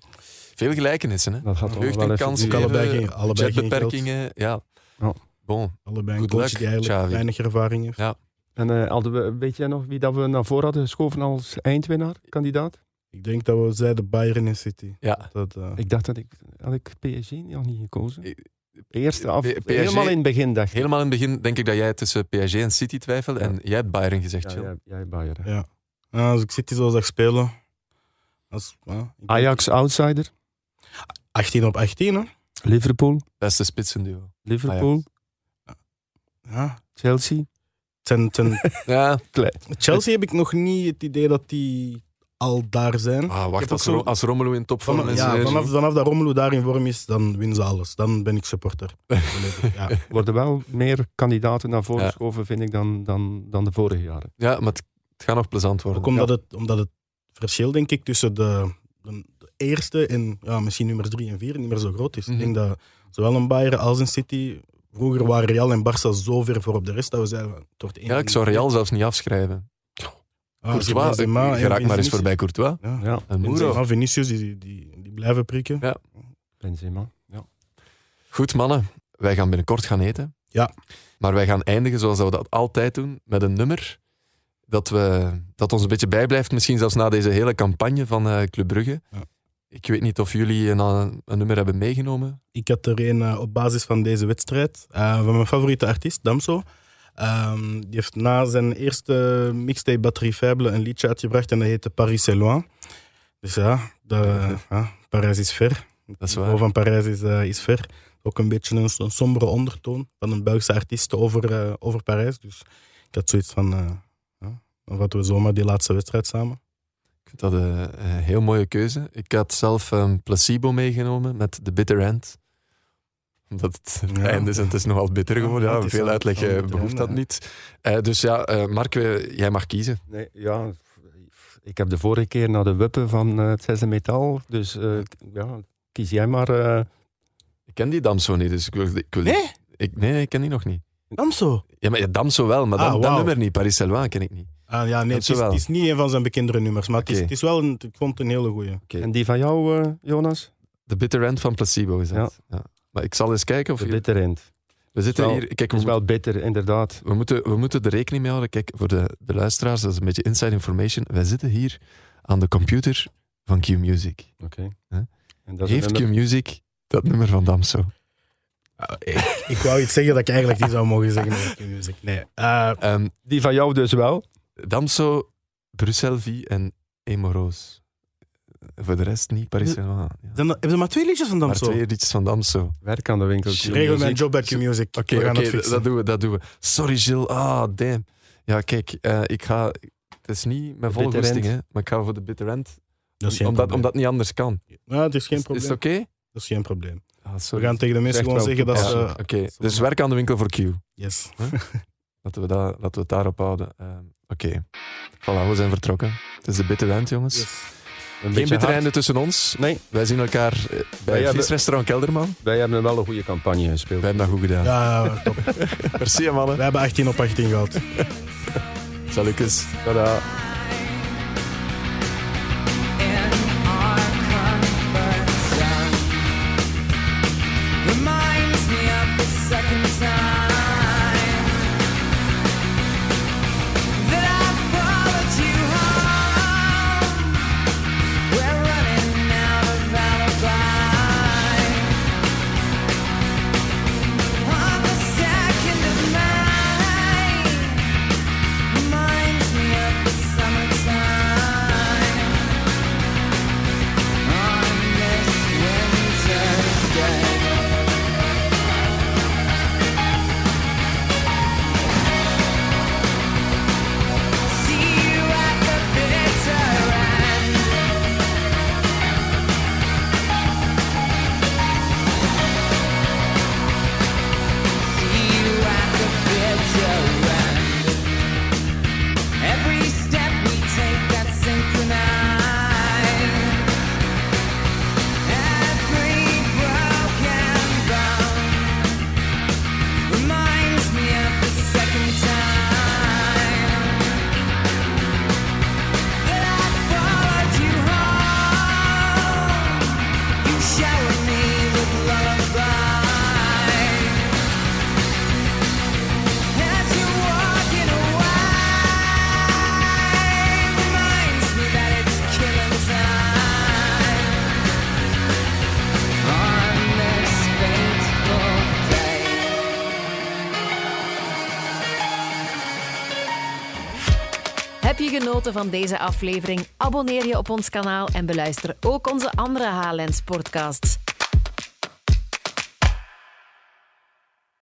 Veel gelijkenissen. Hè. Dat gaat toch Jeugd wel en even kansen allebei geen- allebei geen budgetbeperkingen. Ja. Ja. Bon. Allebei een coach die eigenlijk Xavi. weinig ervaring heeft. Ja. En eh, hadden we, weet jij nog wie dat we naar voren hadden geschoven als eindwinnaar, kandidaat? Ik denk dat we zeiden Bayern en City. Ja. Dat, eh, Ik dacht dat ik, had ik PSG nog niet gekozen. Eh, Eerste af, PSG helemaal in het begin dacht ik. Helemaal in het begin denk ik dat jij tussen PSG en City twijfelde. En jij hebt Bayern gezegd, Ja, jij, jij Bayern. hè. ja. Ja, als ik City zo zag spelen. Als, ik Ajax outsider, 18 op 18, hè? Liverpool, Beste spitsenduo. Liverpool, Ja. Chelsea. Ten, ten, Ja, Chelsea heb ik nog niet het idee dat die al daar zijn. ah, wacht, als, zo- als Romelu in topvorm Vanaf, is. ja, eh, vanaf, vanaf dat Romelu daar in vorm is, dan winnen ze alles. Dan ben ik supporter. Ja. worden wel meer kandidaten naar voren Ja. geschoven, vind ik, dan, dan, dan de vorige jaren. Ja, maar het, het gaat nog plezant worden. Ook omdat, het, omdat het verschil, denk ik, tussen de, de, de eerste en ja, misschien nummer drie en vier niet meer zo groot is. Mhm. Ik denk dat zowel een Bayern als een City... Vroeger waren Real en Barça zo ver voor op de rest dat we zeiden... van, Het wordt één Ja, van ik zou. Real zelfs niet afschrijven. Ah, Courtois, Benzema ik- raakt maar eens voorbij Courtois. Ja. Ja, En. Benzema, Vinicius, die, die, die blijven prikken. Ja. Benzema. Ja. Goed, mannen. Wij gaan binnenkort gaan eten. Ja. Maar wij gaan eindigen zoals we dat altijd doen, met een nummer dat, we, dat ons een beetje bijblijft. Misschien zelfs na deze hele campagne van eh Club Brugge. Ja. Ik weet niet of jullie een, eh, een nummer hebben meegenomen. Ik had er een eh, op basis van deze wedstrijd. eh, van mijn favoriete artiest, Damso. Ehm, die heeft na zijn eerste mixtape Batterie Faible een liedje uitgebracht en dat heette Paris c'est loin. Dus ja, de, ja Parijs is ver. Dat is Het niveau waar. van Parijs is, eh, is ver. Ook een beetje een, een sombere ondertoon van een Belgische artiest over, eh, over Parijs. Dus ik had zoiets van, ja, dan vatten we zomaar die laatste wedstrijd samen. Ik vind dat een, een heel mooie keuze. Ik had zelf een placebo meegenomen met The Bitter End. Omdat het einde is en het is nogal bitter geworden. Ja, veel uitleg eh, behoeft dat niet. Eh, dus ja, eh, Mark, we- jij mag kiezen. Nee, ja, ik heb de vorige keer naar de Wuppen van eh, het Zesde Metaal. Dus eh, ja, kies jij maar. eh, Ik ken die Damso niet, dus ik wil, ik wil Nee? Ik, nee, nee, ik ken die nog niet. Damso? Ja, maar ja, Damso wel, maar Ah, dat, dat wauw. nummer niet. Paris Saint-Loin ken ik niet. Ah, ja, nee, het is, wel. het is niet een van zijn bekendere nummers, maar het, is, het is wel een, ik vond het een hele goeie. En die van jou, eh, Jonas? The Bitter End van Placebo is dat. Ja. Maar ik zal eens kijken of... De je- bitter end. we zitten wel- hier... Kijk, we, Het is wel bitter, inderdaad. we, moeten, we moeten er rekening mee houden. Kijk, voor de, de luisteraars, dat is een beetje inside information. Wij zitten hier aan de computer van Q-Music. Oké. Huh? En dat is Heeft Q-Music dat nummer van Damso? Ah, ik, ik wou iets zeggen dat ik eigenlijk niet zou mogen zeggen over Q-Music. Nee. eh, Ehm, Die van jou dus wel. Damso, Bruxelles V en Emoroos. Voor de rest niet Paris. Ja. dan, hebben ze maar twee liedjes van Maar Damso? twee liedjes van Damso. Werk aan de winkel. Regel mijn job bij Q-Music. Oké, We dat doen we, dat doen we. Sorry, Gilles. Ah, damn. Ja, kijk, eh, ik ga... Het is niet mijn volle goesting, hè, maar ik ga voor de bitter end. Dat is geen omdat, omdat het niet anders kan. Ja, het is geen probleem. is het oké? Dat is geen probleem. Ah, We gaan tegen de mensen gewoon zeggen dat ze... Oké, dus werk aan de winkel voor Q. Yes. Laten we, dat, laten we het daarop houden. Ehm, oké. Voilà, we zijn vertrokken. Het is de bitter end, jongens. Yes. Een Geen beetje bitter hard. einde tussen ons. Nee, Wij zien elkaar eh, bij Wij hebben- visrestaurant Kelderman. wij hebben wel een goede campagne gespeeld. Wij hebben dat goed gedaan. Ja, top. Merci, mannen. We hebben 18 op 18 gehad. Salutjes. Tada. Genoten van deze aflevering? Abonneer je op ons kanaal en beluister ook onze andere Highlands podcasts.